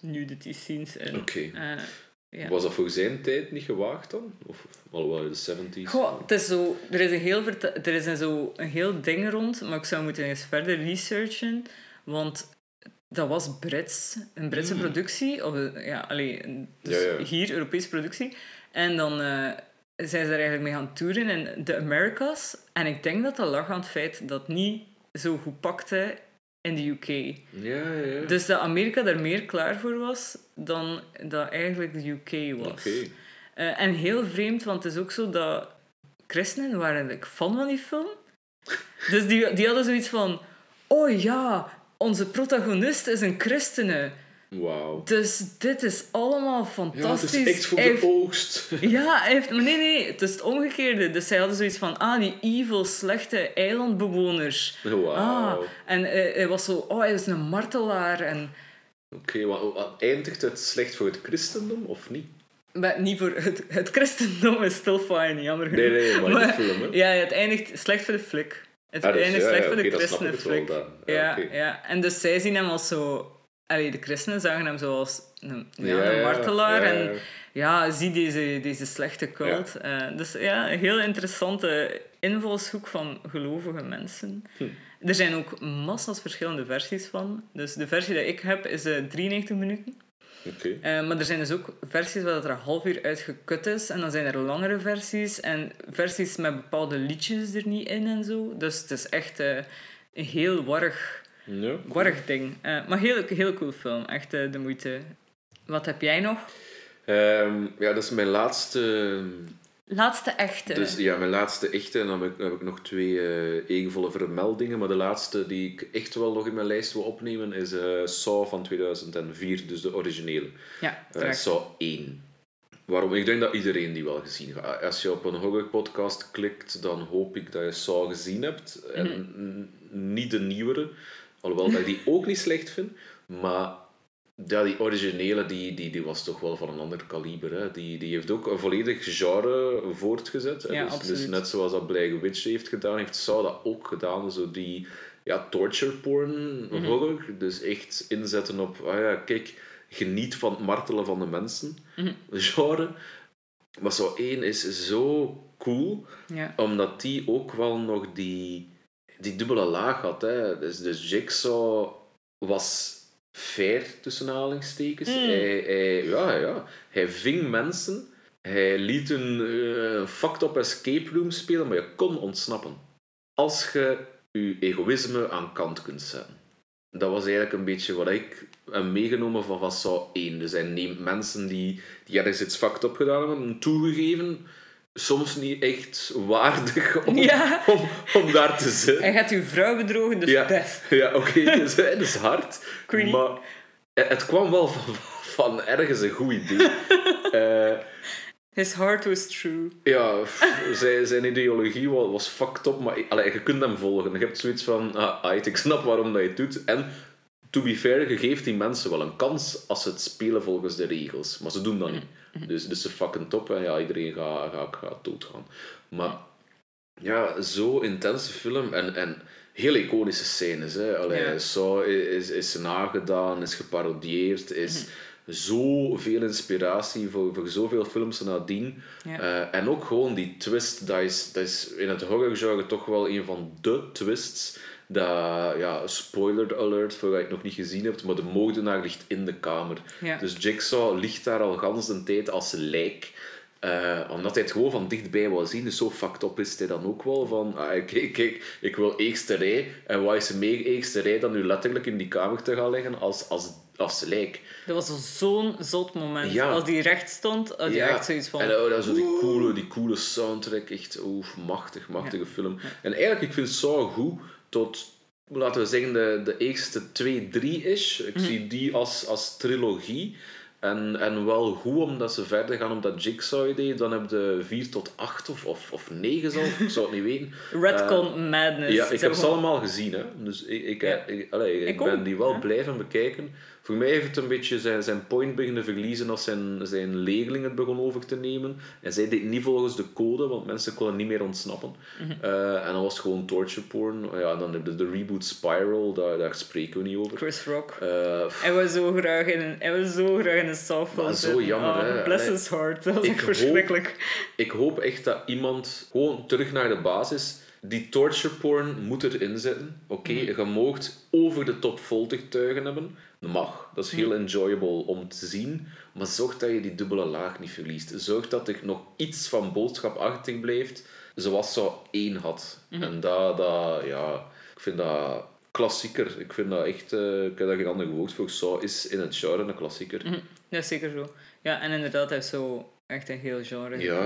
nudity scenes in. Oké. Ja. Was dat voor zijn tijd niet gewaagd dan? Of alhoewel in de 70s? Goh, het is zo, er is, een heel, er is een, zo een heel ding rond, maar ik zou moeten eens verder researchen. Want dat was Brits, een Britse Mm. productie. Of, eh, ja, allee, dus Ja, ja. hier, Europese productie. En dan eh, zijn ze er eigenlijk mee gaan toeren in de Americas. En ik denk dat dat lag aan het feit dat het niet zo goed pakte in de UK. Ja, ja. Dus dat Amerika daar meer klaar voor was dan dat eigenlijk de UK was. Oké. Eh, en heel vreemd, want het is ook zo dat christenen waren like, fan van die film. Dus die, die hadden zoiets van... Oh ja, onze protagonist is een christene. Wauw. Dus dit is allemaal Ja, fantastisch. het is echt voor Hij de heeft- oogst. (laughs) Ja, hij heeft... maar Nee, nee, het is het omgekeerde. Dus zij hadden zoiets van, ah, die evil, slechte eilandbewoners. Wauw. Ah, en eh, hij was zo, oh, hij is een martelaar. En, Oké, wat, wat- eindigt het slecht voor het christendom of niet? maar niet voor het, het christendom is still fine, jammer Nee, genoeg. nee, maar in de film, hè? Ja, het eindigt slecht voor de flik. Het Ah, dus, eindigt ja, slecht ja, voor de christenen wel dan. Ja, Ja, ja. En dus zij zien hem als zo... Allee, de christenen zagen hem zo als een, ja, Ja, een martelaar. ja, En ja. zie deze, deze slechte cult. Eh, dus ja, een heel interessante invalshoek van gelovige mensen. Hm. Er zijn ook massa's verschillende versies van. Dus de versie die ik heb is eh 93 minuten. Oké. Eh, maar er zijn dus ook versies waar dat er een half uur uitgekut is. En dan zijn er langere versies. En versies met bepaalde liedjes er niet in en zo. Dus het is echt eh, een heel warrig, Ja. warrig ding. Eh, maar heel, heel cool film. Echt eh, de moeite. Wat heb jij nog? Ehm, ja, dat is mijn laatste... Laatste echte. Dus ja, mijn laatste echte. En dan heb ik, heb ik nog twee eh eervolle vermeldingen. Maar de laatste die ik echt wel nog in mijn lijst wil opnemen is eh Saw van 2004. Dus de originele. ja. Saw 1. Waarom? Ik denk dat iedereen die wel gezien heeft. Als je op een horror podcast klikt, dan hoop ik dat je Saw gezien hebt. En Mhm. niet de nieuwere. Alhoewel dat ik die ook niet slecht vind. Maar ja, die originele die, die, die was toch wel van een ander kaliber. Hè. Die, die heeft ook een volledig genre voortgezet. hè. Ja, dus, dus net zoals dat Black Witch heeft gedaan, heeft Saw dat ook gedaan. Zo die ja, torture porn Mhm. horror. Dus echt inzetten op, ah ja, kijk, geniet van het martelen van de mensen. Mhm. Genre. Maar Saw 1 is zo cool, Ja. omdat die ook wel nog die, die dubbele laag had. Hè. Dus, dus Jigsaw was fair, tussen aanhalingstekens. Mm. Hij, hij, ja, ja, hij ving mensen. Hij liet een eh, fucked up escape room spelen, maar je kon ontsnappen. Als je je egoïsme aan kant kunt zetten. Dat was eigenlijk een beetje wat ik heb meegenomen van, Saw 1. Dus hij neemt mensen die, die ergens iets fucked up gedaan hebben, toegegeven, soms niet echt waardig om, (laughs) Ja. om, om daar te zitten. Hij gaat uw vrouw bedrogen, dus Ja, death. ja oké, (laughs) dus het is hard. Creepy. Maar het het kwam wel van, van ergens een goed idee. (laughs) Eh, His heart was true. ja, zijn, zijn ideologie was, was fucked up, maar allee, je kunt hem volgen. Je hebt zoiets van, ah, ik snap waarom dat je het doet. En, to be fair, je geeft die mensen wel een kans als ze het spelen volgens de regels. Maar ze doen dat niet. (laughs) Dus, dus ze fucking top en ja, iedereen gaat, gaat, gaat doodgaan. Maar ja, zo intense film en, en heel iconische scènes. Hè. Allee, Ja. Saw is, is nagedaan, is geparodieerd, is zoveel inspiratie voor, voor zoveel films nadien. Ja. Eh, en ook gewoon die twist, dat is, dat is in het horrorgenre toch wel een van de twists. Dat, ja, spoiler alert voor wat je het nog niet gezien hebt, maar de moordenaar ligt in de kamer. Ja. Dus Jigsaw ligt daar al gans de tijd als lijk. Eh, omdat hij het gewoon van dichtbij wou zien. Dus zo fucked up is hij dan ook wel. Van, ah, kijk, kijk, ik wil eerste rij. En wat is er meer eerste rij dan nu letterlijk in die kamer te gaan liggen als, als, als lijk. Dat was zo'n zot moment. Ja. Als die recht stond, had je echt zoiets van... En oh, dat is zo die coole, die coole soundtrack. Echt, oef, machtig, machtige film. En eigenlijk, ik vind Saw goed tot, laten we zeggen, de, de eerste twee, drie is. Ik zie die als, als trilogie. En, en wel goed omdat ze verder gaan op dat Jigsaw-idee. Dan heb je 4 tot 8 of, of, of 9 zelf, ik zou het niet weten. (laughs) Redcon madness. Eh, Ja, ik heb ze allemaal gezien. Hè. Dus ik, ik, Ja. ik, allee, ik Ik ben die wel blijven bekijken. Voor mij heeft het een beetje zijn, zijn point beginnen verliezen als zijn, zijn leerling het begon over te nemen. En zij deed niet volgens de code, want mensen konden niet meer ontsnappen. Mhm. Eh, en dan was het gewoon torture porn. Ja, en dan je de reboot Spiral, daar, daar spreken we niet over. Chris Rock. Eh, Hij was zo graag in een, hij was zo graag in een softball zo jammer, Oh, hè. Bless his heart. (laughs) Dat was ik echt hoop- verschrikkelijk. Ik hoop echt dat iemand gewoon terug naar de basis. Die torture porn moet erin zitten. Oké, Mhm. je moogt over de top voltuigen hebben. Dat mag. Dat is heel Mhm. enjoyable om te zien. Maar zorg dat je die dubbele laag niet verliest. Zorg dat er nog iets van boodschap achter blijft. Zoals zo één had. Mhm. En dat, dat, ja... Ik vind dat klassieker. Ik vind dat echt... eh, ik heb daar geen ander woord voor. Saw is in het genre een klassieker. Dat is zeker zo. Ja, en inderdaad, hij heeft zo echt een heel genre Ja.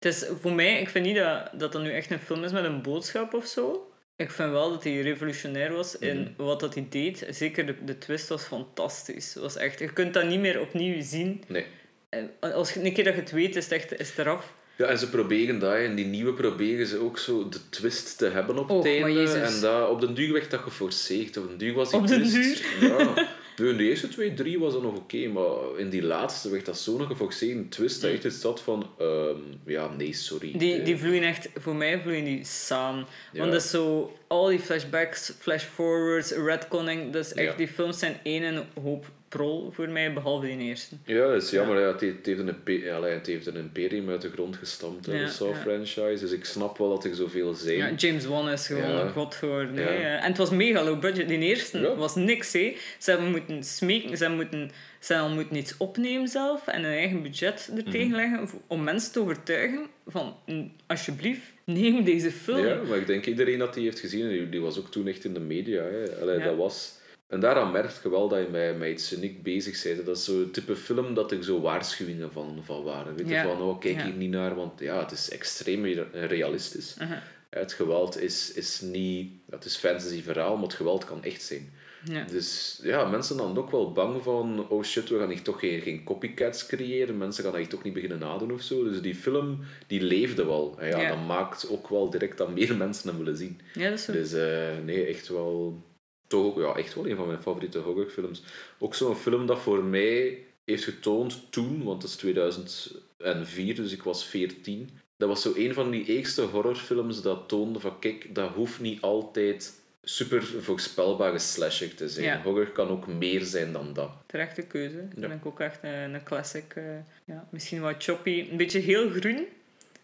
Het is voor mij, ik vind niet dat, dat dat nu echt een film is met een boodschap of zo. ik vind wel dat hij revolutionair was in Mhm. wat dat hij deed. Zeker de, de twist was fantastisch. Was echt, je kunt dat niet meer opnieuw zien. Nee. En als je, een keer dat je het weet, is het echt is het eraf. Ja, en ze proberen dat, en die nieuwe proberen ze ook zo de twist te hebben op Och, het einde. En dat, op den duur werd dat geforceerd. Op den duur was die Op twist... Ja. (laughs) In de eerste twee, drie was dat nog oké, maar in die laatste werd dat zo'n geforceerde twist dat echt het zat van... ehm, ja, nee, sorry. Die, Eh, die vloeien echt, voor mij vloeien die samen. Ja. Want dat is zo, al die flashbacks, flashforwards, retconning, dus echt, Ja. die films zijn één en hoop prol voor mij, behalve die eerste. Ja, dat is jammer. Ja. Het, heeft, het, heeft een, allee, het heeft een imperium uit de grond gestampt, Ja, de Saw ja. franchise. Dus ik snap wel dat er zoveel zijn. Ja, James Wan is gewoon een god geworden. Hè. En het was mega low budget. Die eerste was niks. Hè. Ze hebben moeten smeken, ze hebben, moeten, ze hebben moeten iets opnemen zelf en een eigen budget er Mhm. tegen leggen voor- om mensen te overtuigen van, "Mm, alsjeblieft, neem deze film. Ja, maar ik denk iedereen dat die heeft gezien, en die, die was ook toen echt in de media. Hè. Allee, dat was... En daaraan merk je wel dat je met, met iets uniek bezig bent. Dat is zo'n type film dat er zo waarschuwingen van, van waren. Weet je, Ja. van, oh, kijk Ja. hier niet naar, want ja, het is extreem re- realistisch. Aha. Het geweld is, is niet... Het is fantasy verhaal, maar het geweld kan echt zijn. Ja. Dus ja, mensen dan ook wel bang van, oh shit, we gaan hier toch geen, geen copycats creëren. Mensen gaan hier toch niet beginnen nadoen of zo. Dus die film, die leefde wel. En ja, Ja. dat maakt ook wel direct dat meer (laughs) mensen hem willen zien. ja, dat is zo. Dus eh, nee, echt wel, toch ook, ja, echt wel een van mijn favoriete horrorfilms. Ook zo'n film dat voor mij heeft getoond toen, want het is 2004, dus ik was 14. Dat was zo een van die eerste horrorfilms dat toonde van, kijk, dat hoeft niet altijd super voorspelbare slasher te zijn. Ja. Horror kan ook meer zijn dan dat. Terechte keuze. Dat Ja. vind ik ook echt een, een classic. eh, ja. Misschien wat choppy. Een beetje heel groen.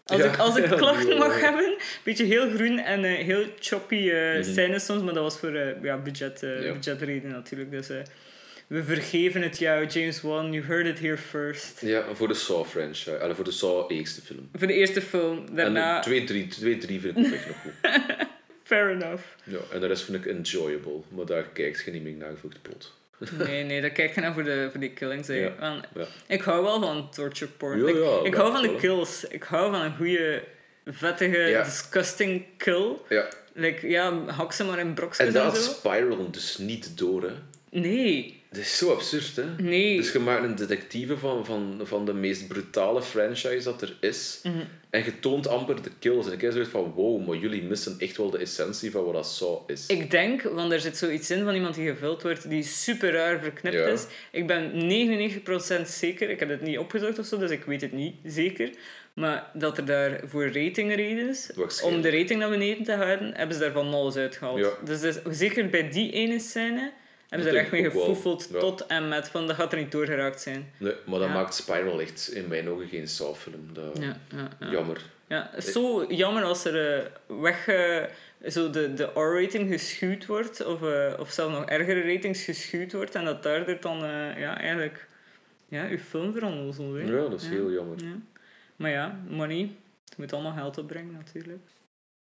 Als Ja, ik, als ik (laughs) klachten mag ja. hebben. Een beetje heel groen en eh, heel choppy eh Mhm. scènes soms. Maar dat was voor eh, ja, budget, eh Ja. budgetreden natuurlijk. Dus eh, we vergeven het jou, James Wan. You heard it here first. Ja, voor de Saw franchise. Allee, voor de Saw eerste film. Voor de eerste film. Daarna, En 2, 3, 2, 3 vind ik nog goed. (laughs) fair enough. Ja, en de rest vind ik enjoyable. Maar daar kijkt je niet meer naar voor de plot. Nee, nee, dat kijk je naar voor, de, voor die killings. Ja. Want Ja. Ik hou wel van torture porn. Ja, ik ik hou van de kills. Ik hou van een goede, vettige, disgusting kill. Ja, Like, ja, hak ze maar in brokjes en en, dat zo. spiral dus niet door, hè. Nee, Dat is zo absurd, hè. nee. Dus je maakt een detectieve van, van, van de meest brutale franchise dat er is. Mhm. En je toont amper de kills. En ik heb zoiets van, wow, maar jullie missen echt wel de essentie van wat dat Saw is. Ik denk, want er zit zoiets in van iemand die gevuld wordt die super raar verknipt Ja. is. Ik ben 99% zeker, ik heb het niet opgezocht of zo, dus ik weet het niet zeker. Maar dat er daar voor ratingredens, om Waarschijnlijk. de rating naar beneden te houden, hebben ze daar van alles uitgehaald. Ja. Dus, dus zeker bij die ene scène hebben ze er echt mee gefoefeld Ja. tot en met van dat gaat er niet doorgeraakt zijn. Nee, maar dat Ja. maakt Spiral echt in mijn ogen geen Saw-film. Dat... Ja, ja, ja. Jammer. Ja, het is zo jammer als er eh, weg, eh, zo de, de R-rating geschuwd wordt, of, eh, of zelfs nog ergere ratings geschuwd wordt, en dat daardoor dan ja, eigenlijk ja, uw film hè. Ja, dat is heel jammer. Ja. Maar ja, money, het moet allemaal geld opbrengen natuurlijk.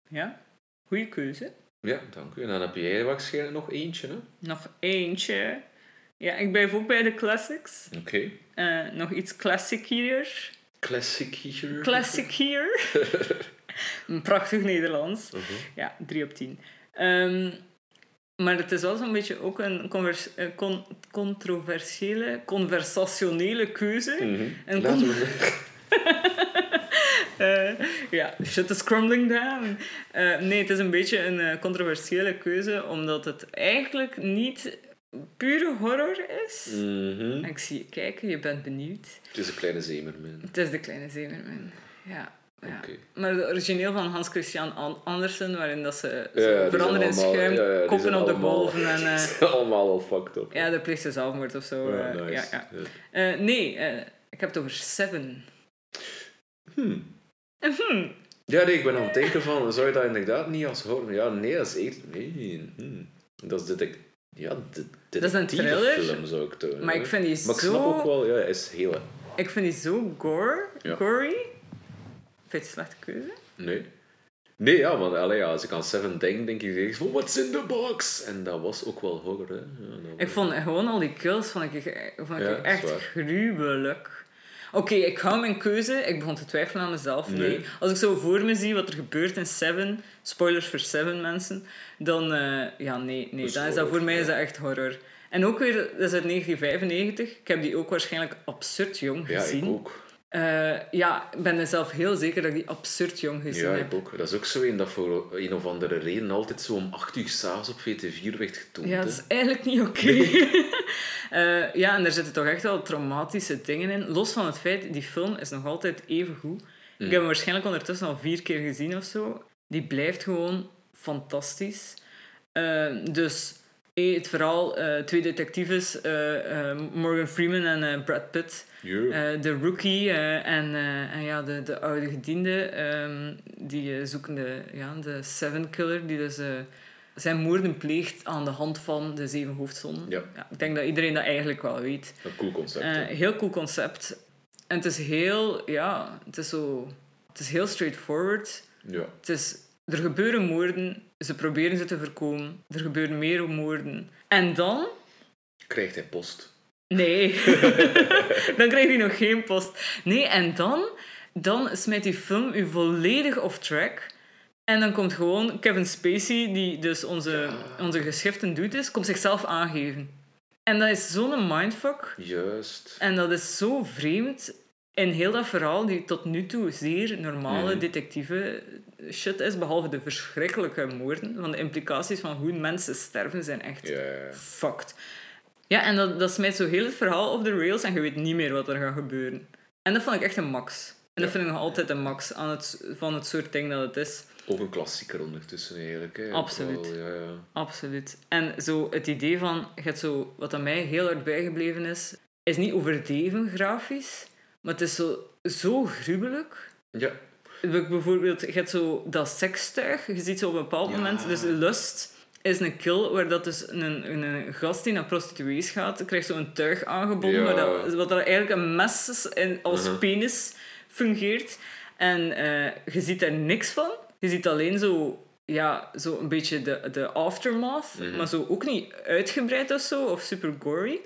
Ja, goede keuze. Ja, dank u. En dan heb jij waarschijnlijk nog eentje, hè? Nog eentje. Ja, ik blijf ook bij de classics. Oké. Eh, nog iets classic hier. Classic hier. Classic (laughs) hier. Een prachtig Nederlands. Mhm. Ja, 3 op 10. Ehm, maar het is wel zo'n beetje ook een convers- eh, con- controversiële, conversationele keuze. Laten kom- we... (laughs) Eh, ja, shit is crumbling down. Eh, nee, het is een beetje een eh, controversiële keuze, omdat het eigenlijk niet pure horror is. Mhm. Ik zie je kijken, je bent benieuwd. Het is een kleine zeemermin. Het is de kleine zeemermin. Ja. ja. Maar de origineel van Hans Christian An- Andersen, waarin dat ze, ze Ja, veranderen in schuim, ja, koppen op de golven en... (laughs) zijn allemaal al fucked up. ja, de pleegt ze zelfmoord of zo. Nice. Eh, nee, ik heb het over Seven. Hmm. Ja, nee, ik ben aan het denken van, zou je dat inderdaad niet als horror... Ja, nee, dat is echt... Nee, hmm. Dat is detect... Ja, de, Dat is een thriller, film zou ik maar ik vind die Maar ik snap ook zo... wel, ja, is heel... Ik vind die zo gore, Ja. gory. Vind je het een slechte keuze? Nee. Nee, ja, want allee, ja, als ik aan Seven denk, denk ik van, what's in the box? En dat was ook wel horror, hè. Ja, Ik vond gewoon al die kills vond ik, vond ik Ja, echt gruwelijk. Oké, ik hou mijn keuze. Ik begon te twijfelen aan mezelf. Nee. Nee. Als ik zo voor me zie wat er gebeurt in Seven, spoilers voor Seven mensen, dan... eh, ja, nee. nee. Dan is dat, voor mij is ja. dat echt horror. En ook weer, dat is uit 1995. Ik heb die ook waarschijnlijk absurd jong Ja, gezien. ik ook. Eh, ja, ik ben er zelf heel zeker dat ik die absurd jong gezien Ja, heb. ik ook. Dat is ook zo een dat voor een of andere reden altijd zo om 8 uur s'avonds op VT4 werd getoond. Ja, dat is eigenlijk niet oké. (laughs) Eh, ja, en daar zitten toch echt wel traumatische dingen in. Los van het feit, die film is nog altijd even goed. Ik heb hem waarschijnlijk ondertussen al vier keer gezien of zo. Die blijft gewoon fantastisch. Eh, dus het verhaal, eh, twee detectives, eh, eh, Morgan Freeman en eh, Brad Pitt. Eh, de rookie eh, en, eh, en ja, de, de oude gediende, ehm, die eh, zoeken de, ja, de Seven Killer, die dus eh, zijn moorden pleegt aan de hand van de zeven hoofdzonden. Ja. ik denk dat iedereen dat eigenlijk wel weet. Een cool concept. Eh, heel cool concept. En het is heel, ja, het is zo... Het is heel straightforward. ja. Het is, er gebeuren moorden, ze proberen ze te voorkomen. Er gebeuren meer moorden. En dan... Krijgt hij post. Nee. (laughs) dan krijg je nog geen post. Nee, en dan, dan smijt die film u volledig off track. En dan komt gewoon Kevin Spacey, die dus onze, onze geschriften doet is, komt zichzelf aangeven. En dat is zo'n mindfuck. Juist. En dat is zo vreemd in heel dat verhaal, die tot nu toe zeer normale Mhm. detectieve shit is, behalve de verschrikkelijke moorden. Want de implicaties van hoe mensen sterven zijn echt fucked. Ja, en dat, dat smijt zo heel het verhaal op de rails en je weet niet meer wat er gaat gebeuren. En dat vond ik echt een max. En dat Ja. vind ik nog altijd een max aan het, van het soort ding dat het is. Ook een klassieker ondertussen eigenlijk. Hè. Absoluut. Wel, ja, ja. Absoluut. En zo het idee van, je hebt zo, wat aan mij heel hard bijgebleven is, is niet overdreven grafisch, maar het is zo, zo gruwelijk. ja. Bijv- Bijvoorbeeld, je hebt zo dat sekstuig. Je ziet zo op een bepaald Ja. moment, dus Lust is een kill waar dat dus een, een, een gast die naar prostituees gaat, krijgt zo een tuig aangebonden, Ja. waar dat, wat dat eigenlijk een mes is en als Mhm. penis fungeert. En eh, je ziet daar niks van. Je ziet alleen zo, ja, zo een beetje de, de aftermath, Mhm. maar zo ook niet uitgebreid of zo, of super gory.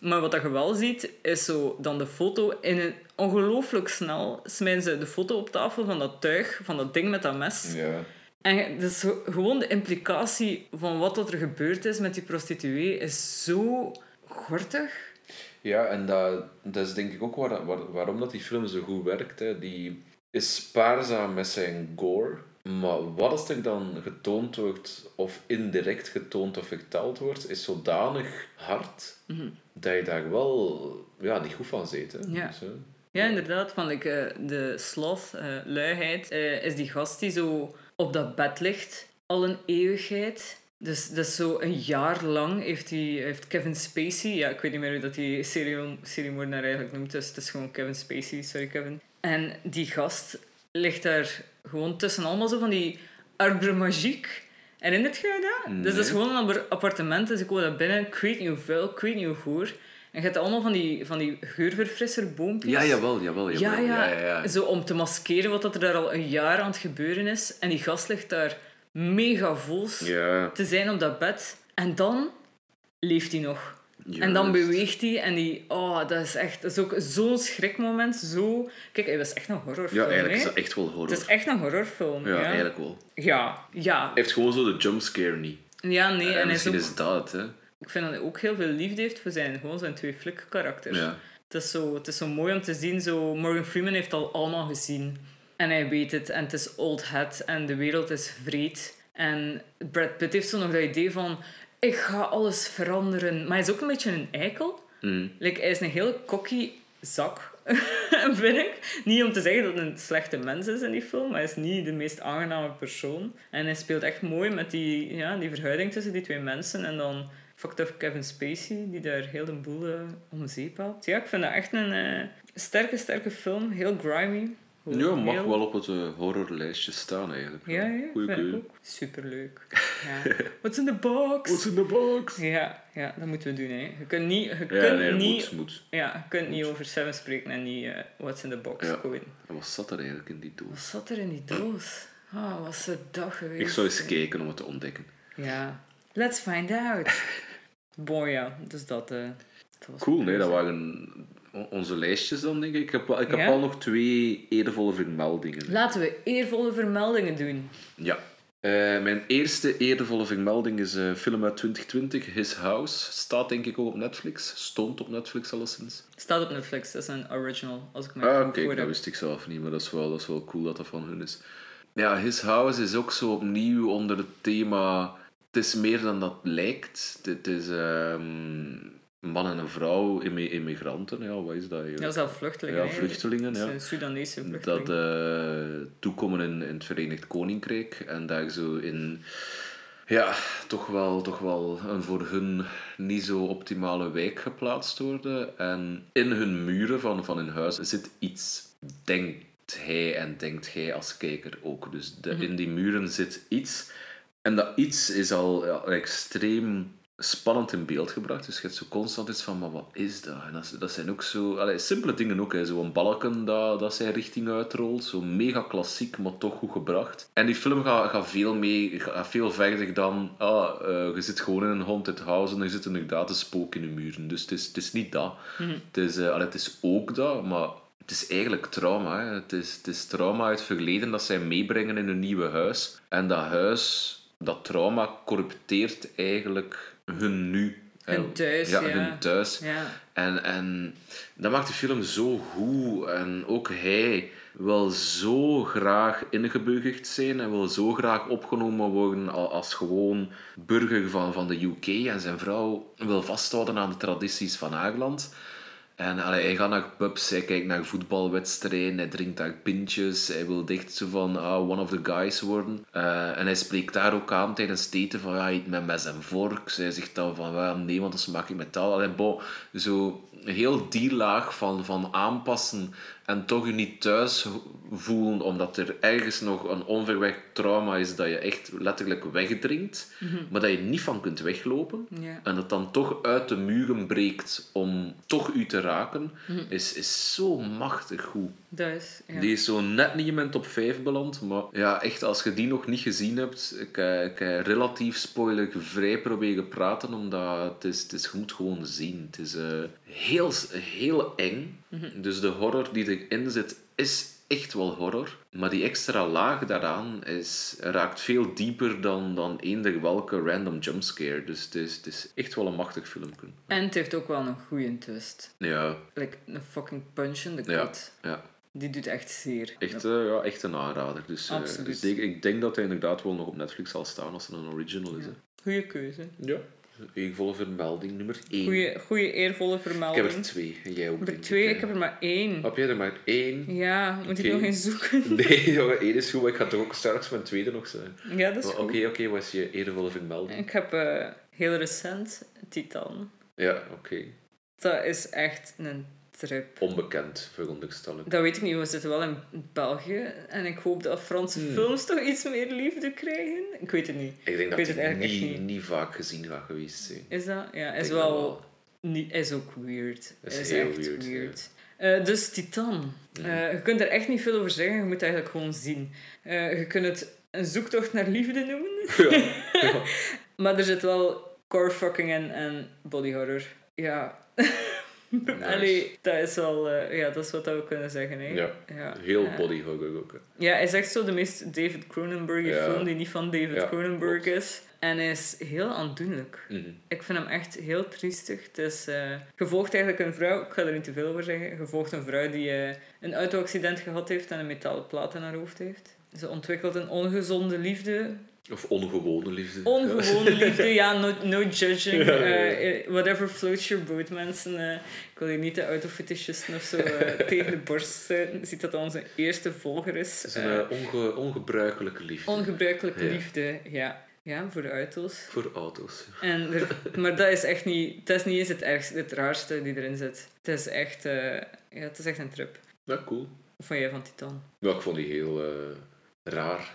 Maar wat dat je wel ziet, is zo dan de foto in een ongelooflijk snel smijten ze de foto op tafel van dat tuig, van dat ding met dat mes. ja. En dus gewoon de implicatie van wat er gebeurd is met die prostituee is zo gortig. Ja, en dat, dat is denk ik ook waar, waar- waarom dat die film zo goed werkt. Hè. Die is spaarzaam met zijn gore, maar wat als er dan getoond wordt, of indirect getoond of verteld wordt, is zodanig hard dat je daar wel ja, niet goed van zit. Hè. Ja. Dus. Ja, inderdaad. Van like, eh, de sloth, eh, luiheid, eh, is die gast die zo op dat bed ligt al een eeuwigheid. Dus, dus zo een jaar lang heeft, hij, heeft Kevin Spacey... Ja, ik weet niet meer hoe dat die serie, seriemoordenaar eigenlijk noemt. Dus het is gewoon Kevin Spacey. Sorry, Kevin. En die gast ligt daar gewoon tussen allemaal zo van die arbre magique. Herinnert je dat? Dus dat is Nee. gewoon een appartement. Dus ik kom daar binnen. Ik weet niet hoe vuil, ik weet niet hoe goor. En je hebt allemaal van die, van die geurverfrisser boompjes. Ja, jawel, jawel, jawel. Ja, ja. ja, ja. Zo om te maskeren wat dat er daar al een jaar aan het gebeuren is. En die gast ligt daar mega vols Ja, te zijn op dat bed. En dan leeft hij nog. En dan beweegt hij en die... Oh, dat is echt... Dat is ook zo'n schrikmoment. Zo... Kijk, hij was echt een horrorfilm, Ja, eigenlijk is dat echt wel horror. Het is echt een horrorfilm, ja, ja. eigenlijk wel. Ja, ja. Hij heeft gewoon zo de jumpscare niet. Ja, nee. en En hij is misschien ook, is dat het, hè. Ik vind dat hij ook heel veel liefde heeft voor zijn, gewoon zijn twee flikkarakters. Ja. Het is, zo, het is zo mooi om te zien. Zo, Morgan Freeman heeft al allemaal gezien. En hij weet het. En het is old hat. En de wereld is vreed. En Brad Pitt heeft zo nog dat idee van... Ik ga alles veranderen. Maar hij is ook een beetje een eikel. Mm. Like, hij is een heel cocky zak, (laughs) vind ik. Niet om te zeggen dat hij een slechte mens is in die film. Maar hij is niet de meest aangename persoon. En hij speelt echt mooi met die, ja, die verhouding tussen die twee mensen. En dan fucked up Kevin Spacey, die daar heel de boel eh, om zeep haalt. Ja, ik vind dat echt een eh, sterke, sterke film. Heel grimy. Ja, mag heel- wel op het horrorlijstje staan eigenlijk. Ja, ja, Goeie vind ik keuze. ook. Superleuk. (laughs) Ja. What's in the box? in the box? Ja, ja, dat moeten we doen. Hè. Je kunt niet, je Ja, kunt nee, niet, moet, moet. Ja, je kunt niet over Seven spreken en niet eh, What's in the box Ja. gooien. En wat zat er eigenlijk in die doos? Wat zat er in die doos? Ah, wat was een dag geweest. Ik zou eens hè. kijken om het te ontdekken. Ja. Let's find out. (laughs) Boy, ja. Dus dat... eh, dat was Cool, nee, dat waren onze lijstjes dan, denk ik. Ik heb, ik heb Ja? al nog twee eervolle vermeldingen. Laten we eervolle vermeldingen doen. Ja. Eh, mijn eerste eervolle vermelding is een film uit 2020, His House. Staat denk ik ook op Netflix. Stond op Netflix alleszins. Staat op Netflix, dat is een original, als ik me Ah, kijk, voor dat wist ik zelf niet, maar dat is, wel, dat is wel cool dat dat van hun is. Ja, His House is ook zo opnieuw onder het thema... Het is meer dan dat lijkt. Het is man en een vrouw, immi- immigranten. Ja, wat is dat eigenlijk? Ja, zelf vluchtelingen. Ja, vluchtelingen, Dat ja. dat eh, toekomen in, in het Verenigd Koninkrijk en daar zo in ja, toch wel, toch wel een voor hun niet zo optimale wijk geplaatst worden. En in hun muren van, van hun huis zit iets, denkt hij en denkt hij als kijker ook. Dus de, in die muren zit iets. En dat iets is al ja, extreem spannend in beeld gebracht. Dus je hebt zo constant iets van, maar wat is dat? En dat, zijn ook zo... Allee, simpele dingen ook. hè. Zo'n balken dat, dat zijn richting uitrolt. Zo mega klassiek, maar toch goed gebracht. En die film gaat, gaat veel, mee, gaat veel verder dan... Ah, eh, je zit gewoon in een haunted house en er zit inderdaad een spook in de muren. Dus het is, het is niet dat. Het, is, allee, het is ook dat, maar... Het is eigenlijk trauma. Hè. Het, is, het is trauma uit het verleden dat zij meebrengen in hun nieuwe huis. En dat huis, dat trauma, corrupteert eigenlijk hun nu. Hun En- thuis, ja. ja. hun thuis. Ja. En, en dat maakt de film zo goed. En ook hij wil zo graag ingeburgerd zijn en wil zo graag opgenomen worden als gewoon burger van, van de UK. En zijn vrouw wil vasthouden aan de tradities van haar land. En allee, hij gaat naar pubs, hij kijkt naar voetbalwedstrijden, hij drinkt daar pintjes, hij wil dicht zo van ah, one of the guys worden. Eh, en hij spreekt daar ook aan tijdens het eten van ja, eet met mes en vork. Zij zegt dan van nee, want dat smaak ik metaal. Allee, bon, zo heel die laag van, van aanpassen en toch je niet thuis voelen omdat er ergens nog een onverwerkt trauma is dat je echt letterlijk wegdringt, maar dat je niet van kunt weglopen. En dat dan toch uit de muren breekt om toch u te raken, is, is zo machtig goed. Dat is... Ja. Die is zo net niet in mijn top 5 beland, maar ja, echt, als je die nog niet gezien hebt, ik, eh, ik heb relatief spoiler vrij proberen praten, omdat het is, het is, je moet gewoon zien. Het is eh, heel, heel eng. Dus de horror die erin zit, is echt wel horror. Maar die extra laag daaraan is, raakt veel dieper dan, dan eender welke random jumpscare. Dus het is, het is echt wel een machtig filmpje. En het heeft ook wel een goede twist. Ja, Like een fucking punch in the ja, gut. ja. Die doet echt zeer. Echt, eh, ja, echt een aanrader. Dus, Absoluut. dus zeker, ik denk dat hij inderdaad wel nog op Netflix zal staan als het een original is. hè. Goeie keuze. Ja. Eervolle vermelding nummer 1. Goeie, goeie eervolle Ik heb vermelding. er twee. En jij ook, Ik heb er twee, hè? ik heb er maar één. Heb jij er maar één? Ja, moet ik nog eens zoeken? (laughs) Nee, jongen, één is goed. maar Ik ga toch ook straks mijn tweede nog zijn. Ja, dat is. Oké, oké, wat is je eervolle vermelding? Ik heb eh, heel recent Titan. Ja, oké. Dat is echt een Onbekend, veronderstel ik. Dat weet ik niet, we zitten wel in België. En ik hoop dat Franse Hmm. films toch iets meer liefde krijgen. Ik weet het niet. Ik denk dat het niet, echt niet. niet vaak gezien gaat geweest zijn. Is dat? Ja, is wel... Niet, is ook weird. Is Is, heel echt weird, weird. Eh, dus Titan. Eh, je kunt er echt niet veel over zeggen. Je moet het eigenlijk gewoon zien. Eh, je kunt het een zoektocht naar liefde noemen. (laughs) Ja. ja. (laughs) Maar er zit wel core fucking en, en body horror. Ja. (laughs) Allee, dat is wel... eh, ja, dat is wat we kunnen zeggen. Hè. Ja. Ja. Heel Ja. body horror ook. hè. Ja, hij is echt zo de meest David Cronenberg Ja. film die niet van David Cronenberg klopt. is. En hij is heel aandoenlijk. Mhm. Ik vind hem echt heel triestig. Het is, eh, je volgt eigenlijk een vrouw, ik ga er niet te veel over zeggen. Je volgt een vrouw die eh, een auto-accident gehad heeft en een metalen plaat in haar hoofd heeft. Ze ontwikkelt een ongezonde liefde. Of ongewone liefde. Ongewone (laughs) liefde, ja, no, no judging. Ja, ja, ja. Eh, whatever floats your boat, mensen. Eh, ik wil hier niet de autofetischisten of zo eh, (laughs) tegen de borst stuiten. Ziet dat dat onze eerste volger is. Het is een Eh, eh, onge- ongebruikelijke liefde. ongebruikelijke liefde, ja. Ja, voor de auto's. Voor auto's. En er- (laughs) maar dat is echt niet, dat is niet eens het ergste, het raarste die erin zit. Het is echt, eh, ja, het is echt een trip. Ja, cool. Wat vond jij van Titan? Ja, ik vond die heel eh, raar.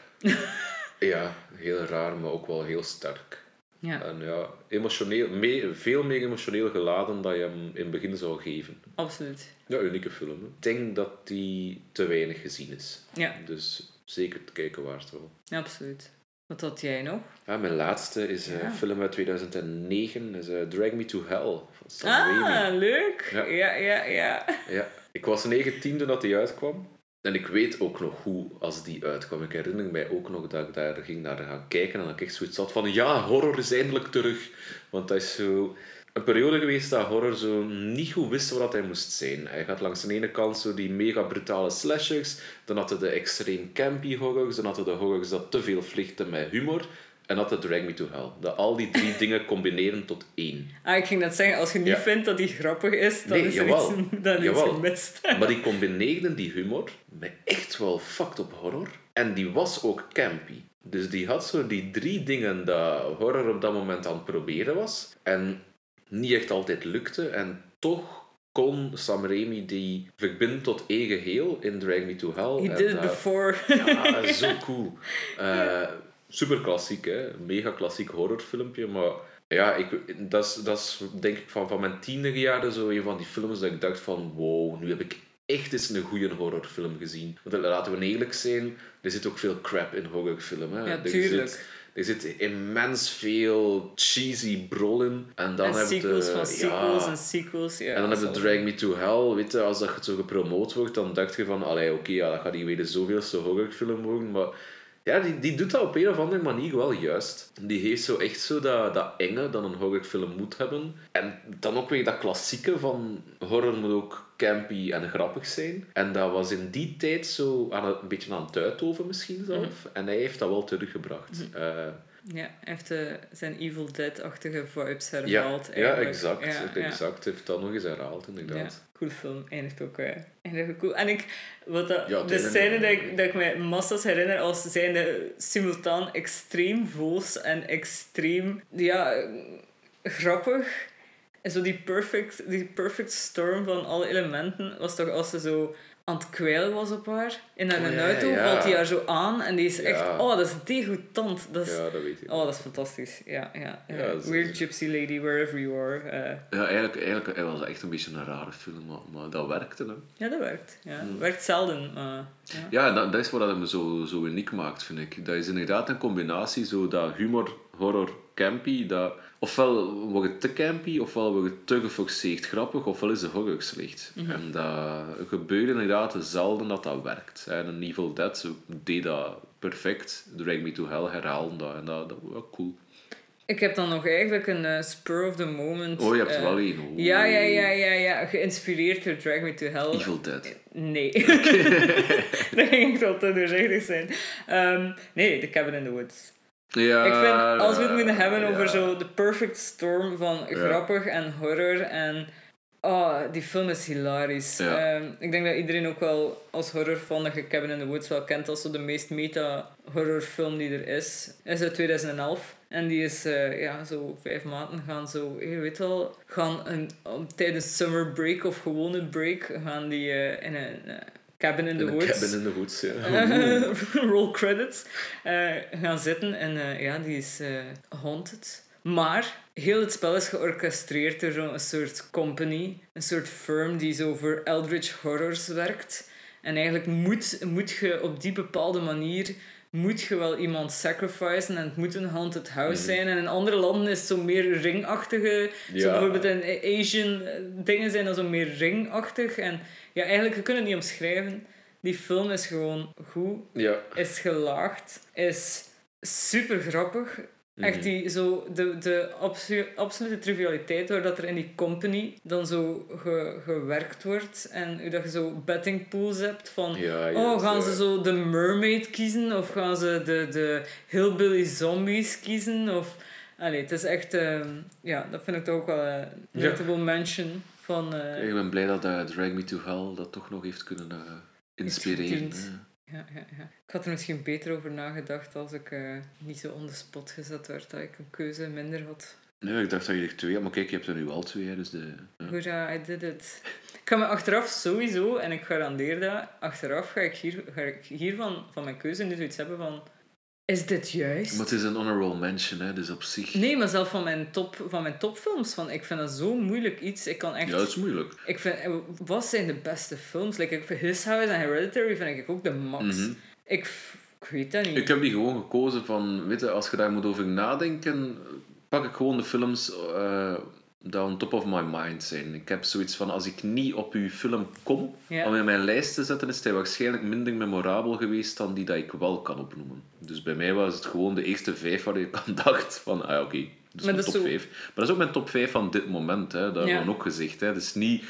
Ja, heel raar, maar ook wel heel sterk. Ja, En ja, emotioneel, mee, veel meer emotioneel geladen dan je hem in het begin zou geven. absoluut. Ja, unieke film. hè. Ik denk dat die te weinig gezien is. Ja, Dus zeker te kijken waard wel. ja absoluut. Wat had jij nog? Ja, mijn laatste is een Ja. film uit 2009, is eh, Drag Me to Hell van Sam Ah, Raimi. leuk. Ja. Ja, ja, ja. Ja, ik was 19 toen dat die uitkwam. En ik weet ook nog hoe als die uitkwam. Ik herinner mij ook nog dat ik daar ging naar gaan kijken en dat ik echt zoiets had van ja, horror is eindelijk terug. Want dat is zo een periode geweest dat horror zo niet goed wist wat hij moest zijn. Hij gaat langs de ene kant zo die mega brutale slashers, dan had de extreem campy horrors, dan had hij de horrors dat te veel vliegten met humor. En dat de Drag Me to Hell. Dat al die drie (laughs) dingen combineren tot één. Ah, ik ging net zeggen, als je niet Ja. vindt dat die grappig is, dan Nee, is er jawel. iets, dan is Jawel. gemist. (laughs) Maar die combineerden die humor met echt wel fucked up horror. En die was ook campy. Dus die had zo die drie dingen dat horror op dat moment aan het proberen was. En niet echt altijd lukte. En toch kon Sam Raimi die verbinden tot één geheel in Drag Me to Hell. He En did it before. ja, zo (laughs) cool. Eh, super klassiek, hè. Mega klassiek horrorfilmpje, maar ja, ik, dat, is, dat is denk ik van, van mijn tienerjaren zo een van die films dat ik dacht van wow, nu heb ik echt eens een goede horrorfilm gezien. Want laten we eerlijk zijn, er zit ook veel crap in horrorfilm. Hè. Ja, Er tuurlijk. zit- er zit immens veel cheesy brol in. En dan en heb sequels je, van sequels ja, en sequels. Ja, en dan heb je Drag Me to Hell, weet je, als dat zo gepromoot wordt, dan dacht je van, allee, oké, ja, dat gaat hier weer de zoveelste horrorfilm worden, maar ja, die, die doet dat op een of andere manier wel juist. Die heeft zo echt zo dat, dat enge dat een horrorfilm moet hebben. En dan ook weer dat klassieke van horror moet ook campy en grappig zijn. En dat was in die tijd zo aan het, een beetje aan het uitoven misschien zelf. En hij heeft dat wel teruggebracht. Eh, Ja, heeft eh, zijn Evil Dead-achtige vibes ja, herhaald. ja, eigenlijk. exact. Ja, ja. exact. Hij heeft dat nog eens herhaald, inderdaad. Ja, cool film. Eindigt ook eh, eindigt ook cool. En ik, wat dat, Ja, de scène dat ik, dat ik mij massa's herinner als zijnde simultaan extreem voos en extreem ja, grappig. En zo die perfect, die perfect storm van alle elementen was toch als ze zo aan het kwijlen was op haar. In haar Oh, ja, auto valt hij haar zo aan en die is echt... Oh, dat is degoutant. Dat is, Ja, dat weet ik. Oh, dat is fantastisch. Ja, ja. Is- Weird Gypsy Lady, wherever you are. eh, Ja, eigenlijk, eigenlijk was echt een beetje een rare film, maar, maar dat werkte. Hè. ja, dat werkt. Ja. Hmm. Werkt zelden, maar... Ja. Ja, dat, dat is wat hem zo, zo uniek maakt, vind ik. Dat is inderdaad een combinatie, zo dat humor, horror, campy. Dat, ofwel wordt het te campy, ofwel wordt het te geforceerd grappig, ofwel is de horror slecht. En dat gebeurt inderdaad zelden dat dat werkt. En een Evil Dead deed dat perfect. Drag Me to Hell herhaalde dat. En dat, dat was wel cool. Ik heb dan nog eigenlijk een eh, spur of the moment... Oh, je hebt eh, er wel één. Oh. Ja, ja, ja, ja, ja. Geïnspireerd door Drag Me to Hell. Evil Dead. Nee. (laughs) dat ging echt wel te doorzichtig zijn. Ehm, nee, The Cabin in the Woods. Ja, ik vind, als we het moeten hebben ja. over zo de perfect storm van grappig en horror en... Oh, die film is hilarisch. Ja. Ehm, ik denk dat iedereen ook wel als horrorfan dat je Cabin in the Woods wel kent als zo de meest meta-horrorfilm die er is. Is uit 2011. En die is eh, ja, zo vijf maanden gaan zo, je weet wel, gaan een, tijdens summer break of gewone break gaan die eh, in een eh, cabin in the een woods. cabin in the woods, ja. (laughs) Roll credits. eh, gaan zitten en eh, ja, die is eh, haunted. Maar heel het spel is georchestreerd door zo'n soort company, een soort firm die zo voor Eldritch Horrors werkt. En eigenlijk moet, moet je op die bepaalde manier moet je wel iemand sacrificen en het moet een haunted house zijn. En in andere landen is het zo meer ringachtige. Zo bijvoorbeeld in Asian dingen zijn dat zo meer ringachtig. En ja, eigenlijk, je kunt het niet omschrijven. Die film is gewoon goed Ja. is gelaagd, is super grappig. Mhm. Echt die, zo, de, de absolu- absolute trivialiteit waar dat er in die company dan zo ge- gewerkt wordt. En hoe dat je zo betting pools hebt van... Ja, ja, oh, gaan zo. ze zo de mermaid kiezen? Of gaan ze de, de hillbilly zombies kiezen? Of... Allee, het is echt... ehm, ja, dat vind ik toch ook wel een Ja. notable mention van... eh, Ik ben blij dat eh, Drag Me to Hell dat toch nog heeft kunnen eh, inspireren. Ja, ja, ja. Ik had er misschien beter over nagedacht als ik niet zo on the spot gezet werd, dat ik een keuze minder had. Nee, ik dacht dat je er twee had, maar kijk, je hebt er nu al twee, dus de... ja. Hoera, I did it. Ik ga me achteraf sowieso, en ik garandeer dat, achteraf ga ik, hier, ga ik hiervan, van mijn keuze nu zoiets hebben van... Is dit juist? Maar het is een honorable mention, hè, dus op zich... Nee, maar zelf van mijn, top, van mijn topfilms. Van, ik vind dat zo moeilijk iets. Ik kan echt... Ja, dat is moeilijk. Ik vind, eh, wat zijn de beste films? Like, ik His House en Hereditary vind ik ook de max. Mhm. ik, ik Ik weet dat niet. Ik heb die gewoon gekozen van, weet je, als je daar moet over nadenken, pak ik gewoon de films uh, die on top of my mind zijn. Ik heb zoiets van, als ik niet op uw film kom, Ja. om in mijn lijst te zetten, is hij waarschijnlijk minder memorabel geweest dan die dat ik wel kan opnoemen. Dus bij mij was het gewoon de eerste vijf waar ik aan dacht van, ah oké, dus mijn dat top zo- vijf. Maar dat is ook mijn top 5 van dit moment, hè. dat Ja. hebben we ook gezegd. Hè. Dat is niet...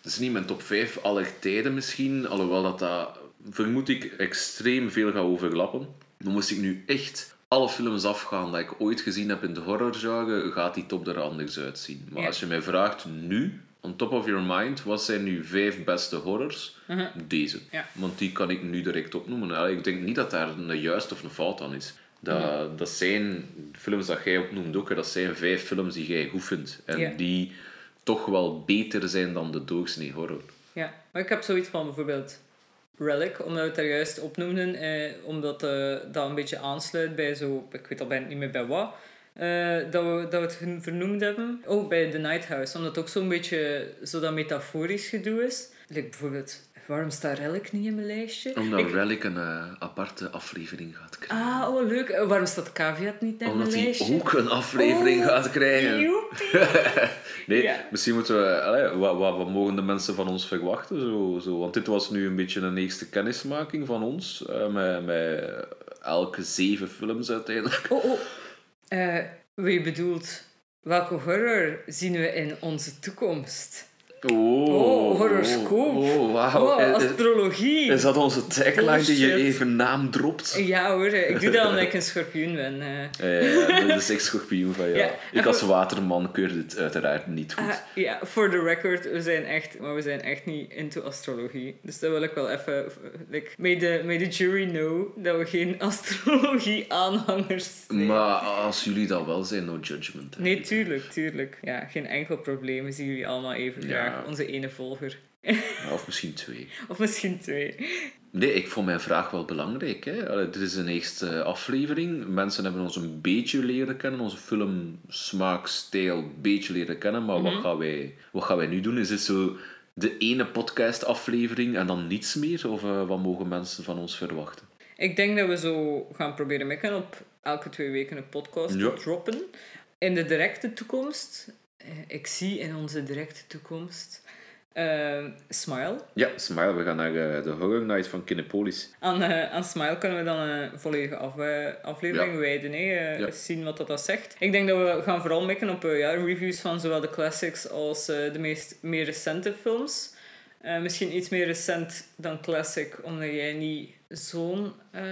Dat is niet mijn top 5 aller tijden misschien, alhoewel dat, dat vermoed ik extreem veel gaat overlappen. Dan moest ik nu echt alle films afgaan dat ik ooit gezien heb in de horrorgenre, gaat die top er anders uitzien. Maar Ja. als je mij vraagt nu, on top of your mind, wat zijn nu vijf beste horrors? Deze. Mhm. Ja. Want die kan ik nu direct opnoemen. Allee, Ik denk niet dat daar een juist of een fout aan is. Dat, dat zijn films dat jij opnoemt ook, dat zijn vijf films die jij goed vindt. En die toch wel beter zijn dan de doorsnee horror. Ja, maar ik heb zoiets van bijvoorbeeld Relic, omdat we het daar juist opnoemden, eh, omdat eh, dat een beetje aansluit bij zo, ik weet al bijna niet meer bij wat, eh, dat, we, dat we het vernoemd hebben. Ook bij The Night House, omdat het ook zo'n beetje zo dat metaforisch gedoe is. Like bijvoorbeeld, waarom staat Relic niet in mijn lijstje? Omdat Ik- Relic een eh, aparte aflevering gaat krijgen. Ah, oh leuk. Eh, waarom staat Caveat niet in Omdat mijn hij lijstje? ook een aflevering Oh, gaat krijgen. Joepie. (laughs) Nee, Ja. misschien moeten we... Allee, wat, wat, wat mogen de mensen van ons verwachten? Zo, zo, want dit was nu een beetje een eerste kennismaking van ons. eh, met, met elke zeven films uiteindelijk. Oh, oh. Wie bedoelt, welke horror zien we in onze toekomst? Oh, Oh, horoscoop. Oh, wauw. Oh, Is- is, astrologie. is dat onze tagline die je even naam dropt? Ja hoor, ik doe dat omdat ik (laughs) een schorpioen ben. eh. Ja, ja, dat is echt schorpioen van ja. Ja, Ik als waterman keur dit uiteraard niet goed. Ah, ja, for the record, we zijn echt, maar we zijn echt niet into astrologie. Dus dat wil ik wel even, eh, like, may, the, may the jury know dat we geen (laughs) astrologie-aanhangers zijn. Maar als jullie dat wel zijn, no judgment. hè. Nee, tuurlijk, tuurlijk. Ja, geen enkel probleem. We zien jullie allemaal even Ja. Onze ene volger. Of misschien twee. (laughs) Of misschien twee. Nee, ik vond mijn vraag wel belangrijk. Hè. Allee, dit is een eerste aflevering. Mensen hebben ons een beetje leren kennen. Onze film, smaak, stijl, een beetje leren kennen. Maar wat, gaan wij, wat gaan wij nu doen? Is dit zo de ene podcast-aflevering en dan niets meer? Of eh, wat mogen mensen van ons verwachten? Ik denk dat we zo gaan proberen mikken op elke twee weken een podcast Ja. te droppen. In de directe toekomst, ik zie in onze directe toekomst, eh, Smile. Ja, Smile, we gaan naar eh, de Horror Night van Kinepolis. Aan, eh, aan Smile kunnen we dan een volledige af, eh, aflevering Ja. wijden. hè. Eh, Ja. Zien wat dat, dat zegt. Ik denk dat we gaan vooral mikken op eh, ja, reviews van zowel de classics als eh, de meest, meer recente films. Eh, misschien iets meer recent dan classic, omdat jij niet zo'n... eh,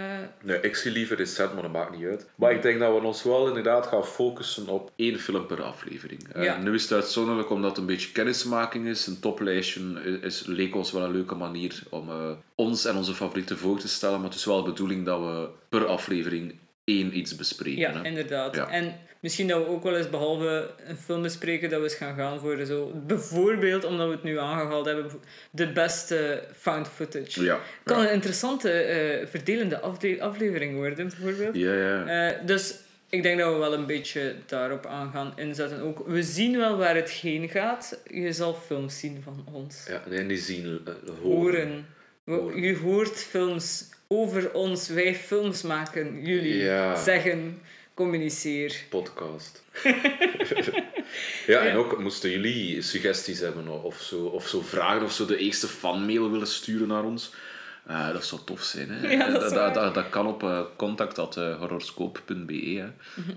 Nee, ik zie liever recent, maar dat maakt niet uit. Maar ik denk dat we ons wel inderdaad gaan focussen op één film per aflevering. Eh, Ja. nu is het uitzonderlijk omdat het een beetje kennismaking is. Een toplijstje is, leek ons wel een leuke manier om eh, ons en onze favorieten voor te stellen. Maar het is wel de bedoeling dat we per aflevering één iets bespreken. Ja, hè. inderdaad. Ja. En misschien dat we ook wel eens, behalve een film bespreken, dat we eens gaan gaan voor zo... Bijvoorbeeld, omdat we het nu aangehaald hebben, de beste found footage. Ja. kan ja. een interessante eh, verdelende aflevering worden, bijvoorbeeld. Ja, ja. Eh, dus ik denk dat we wel een beetje daarop aan gaan inzetten. Ook, we zien wel waar het heen gaat. Je zal films zien van ons. ja. Nee, en die zien, eh, horen. Je hoort films over ons. Wij films maken. Jullie Ja. zeggen, communiceer. podcast. (laughs) ja, en ook moesten jullie suggesties hebben of zo, of zo vragen of zo de eerste fanmail willen sturen naar ons. Eh, dat zou tof zijn. Hè? (laughs) Ja, dat is dat, waar. dat, dat kan op uh, contact.horoscoop.be. Hè.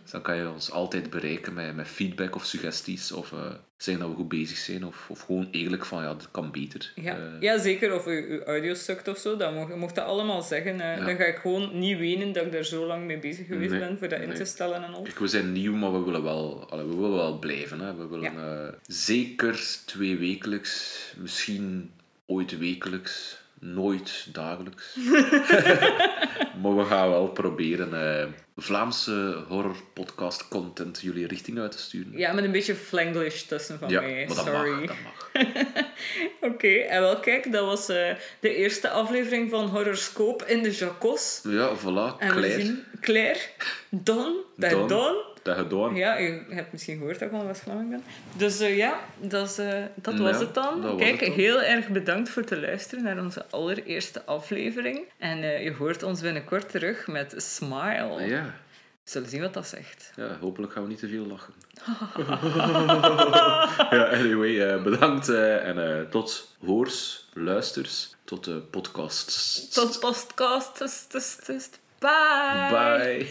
Dus dan kan je ons altijd bereiken met, met feedback of suggesties. Of uh, zeggen dat we goed bezig zijn. Of, of gewoon eerlijk van, ja, dat kan beter. Ja, Eh, ja zeker. Of uw, uw audio sukt of zo. Dat mocht, mocht dat allemaal zeggen. eh. Ja. Dan ga ik gewoon niet wenen dat ik daar zo lang mee bezig geweest Nee, ben voor dat in te stellen en al. Kijk, we zijn nieuw, maar we willen wel, allee, we willen wel blijven. Hè. We willen eh, zeker twee wekelijks, misschien ooit wekelijks, nooit dagelijks. (laughs) maar we gaan wel proberen eh, Vlaamse horror podcast content jullie richting uit te sturen. Ja, met een beetje flanglish tussen van Ja, mij. maar dat Sorry. mag, dat mag. (laughs) Oké, en wel kijk, dat was eh, de eerste aflevering van Horoscoop in de Jacos. Ja, voilà, En we Claire. zien Claire, Don, Don. Don. Dat gedaan. Ja, je hebt misschien gehoord dat ik al West-Vlaming ben. Dus eh, ja, dat, is, eh, dat was het dan. was Kijk, het heel erg bedankt voor te luisteren naar onze allereerste aflevering. En eh, je hoort ons binnenkort terug met Smile. Ja. We zullen zien wat dat zegt. ja, hopelijk gaan we niet te veel lachen. (laughs) (laughs) ja, anyway, bedankt en tot hoors, luisters, tot de podcast. Tot podcast. Bye. Bye.